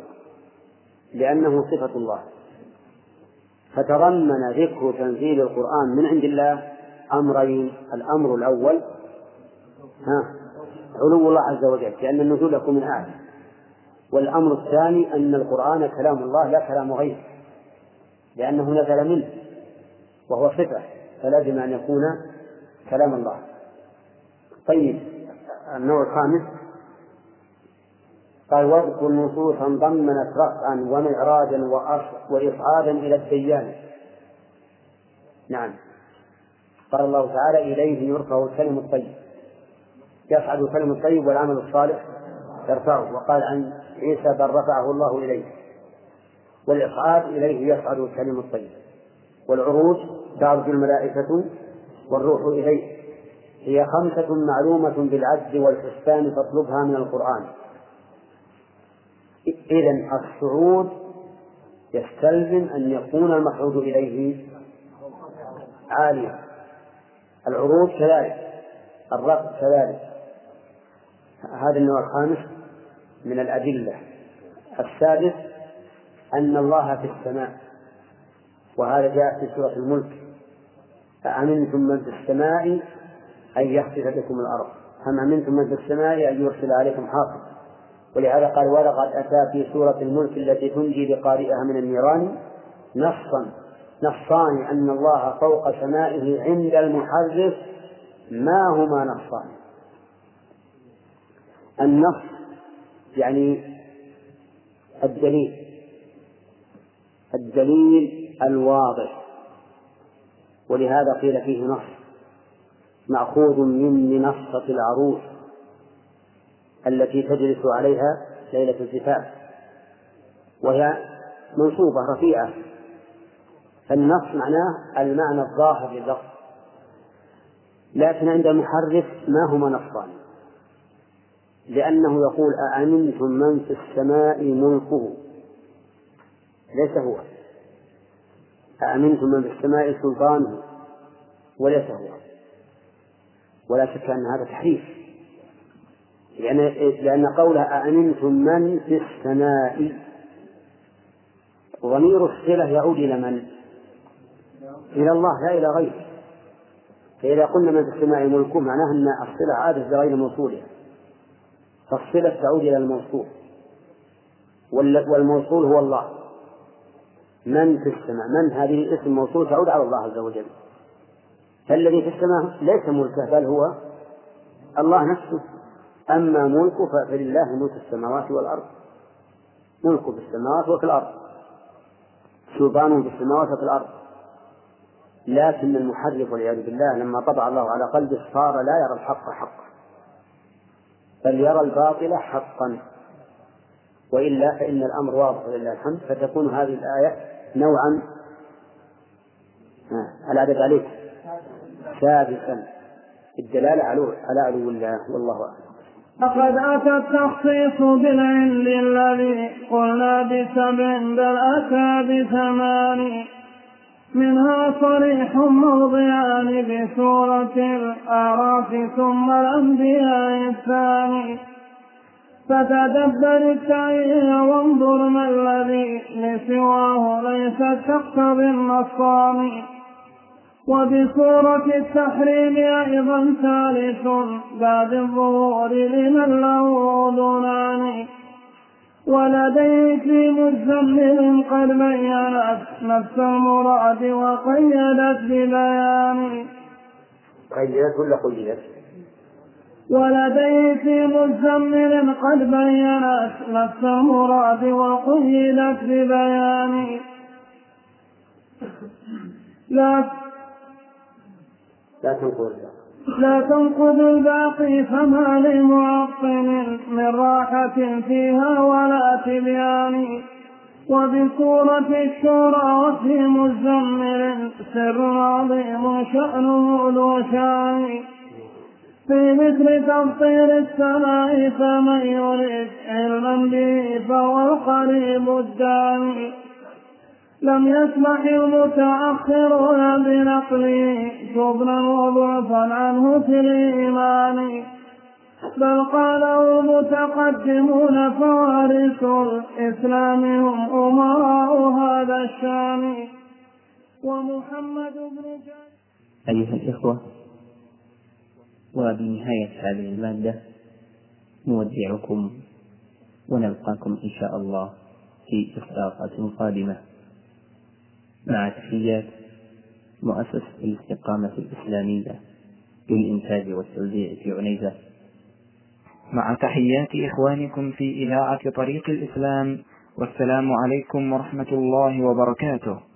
لأنه صفة الله. فتضمن ذكر تنزيل القرآن من عند الله أمرين الأمر الأول ها علو الله عز وجل لأن النزول يكون من أعلى والأمر الثاني أن القرآن كلام الله لا كلام غيره لأنه نزل منه وهو صفة فلازم أن يكون كلام الله. طيب النوع الخامس قال واذكر نصوصا ضمنت رفعا ومعراجا وإصعادا إلى الديان. نعم. قال الله تعالى إليه يرفع الكلم الطيب. يصعد الكلم الطيب والعمل الصالح يرفعه. وقال عن عيسى بل رفعه الله إليه. والإصعاد إليه يصعد الكلم الطيب. والعروج تعرج الملائكة والروح إليه. هي خمسة معلومة بالعد والحسبان فاطلبها من القرآن. إذا الصعود يستلزم أن يكون المصعود إليه عاليا. العروج كذلك الرفع كذلك. هذا النوع الخامس. من الأدلة. السادس أن الله في السماء وهذا جاء في سورة الملك. أأمنتم من في السماء أن يخسف بكم الأرض. أم أمنتم من في السماء أن يرسل عليكم حافظ ولهذا قال ولقد أتى في سورة الملك التي تنجي لقارئها من النيران نصا نصان أن الله فوق سمائه عند المحرف ما هما نصان النص يعني الدليل. الدليل الواضح. ولهذا قيل فيه نص. مأخوذ من منصة العروس التي تجلس عليها ليلة الزفاف وهي منصوبة رفيعة. فالنص معناه المعنى الظاهر لللفظ. لكن عند المحرف ما هما نصان. لأنه يقول أأمنتم من في السماء ملكه؟ ليس هو. أأمنتم من في السماء سلطانه؟ وليس هو. ولا شك أن هذا تحريف. لأن لأن قوله أأمنتم من في السماء ضمير الصلة يعود إلى من؟ إلى الله لا إلى غيره. فإذا قلنا من في السماء ملكه معناه أن الصلة عادت بغير موصولها. فالصلة تعود إلى الموصول. والموصول هو الله. من في السماء؟ من هذه اسم موصول تعود على الله عز وجل. فالذي في السماء ليس ملكه بل هو الله نفسه. أما ملكه فلله ملك السماوات والأرض. ملكه في السماوات وفي الأرض. سلطانه في السماوات وفي الأرض. لكن المحرف والعياذ بالله لما طبع الله على قلبه صار لا يرى الحق حقا. بل يرى الباطل حقا. وإلا فإن الأمر واضح ولله الحمد. فتكون هذه الآية نوعا العدد عليك. سابقا الدلالة على علو الله والله أعلم. لقد أتى التخصيص بالعند الذي قلنا بسبع بل أتى بثمان منها صريح موضعان بسورة الأعراف ثم الأنبياء الثاني. فتدبر التعيين وانظر ما الذي لسواه ليس تقتضي النصان وبسورة التحريم أيضا ثالث بعد الظهور لمن له أذنان. ولديه في مزمل قد بينت نفس المراد وقيدت ببيان. قيدت ولا قيدت؟ ولديه في مزمل قد بينت نفس المراد وقيدت ببيان. لا. لا تنقل. لا تنقض الباقي فما لمعطل من راحة فيها ولا تبيان. وبسورة الشورى وفي مزمل سر عظيم شأنه ذو شان. في مثل تبطير السماء فمن يريد علما به فهو القريب الداني لم يسمح المتأخرون بنقله جبنا وضعفا عنه في الإيمان بل قاله المتقدمون فوارث الإسلام هم أمراء هذا الشأن. ومحمد بن أيها الإخوة وبنهاية هذه المادة نودعكم ونلقاكم إن شاء الله في إصداقات قادمة. مع تحيات مؤسسة الاستقامة الإسلامية للإنتاج والتوزيع في عنيزة. مع تحيات إخوانكم في إذاعة طريق الإسلام والسلام عليكم ورحمة الله وبركاته.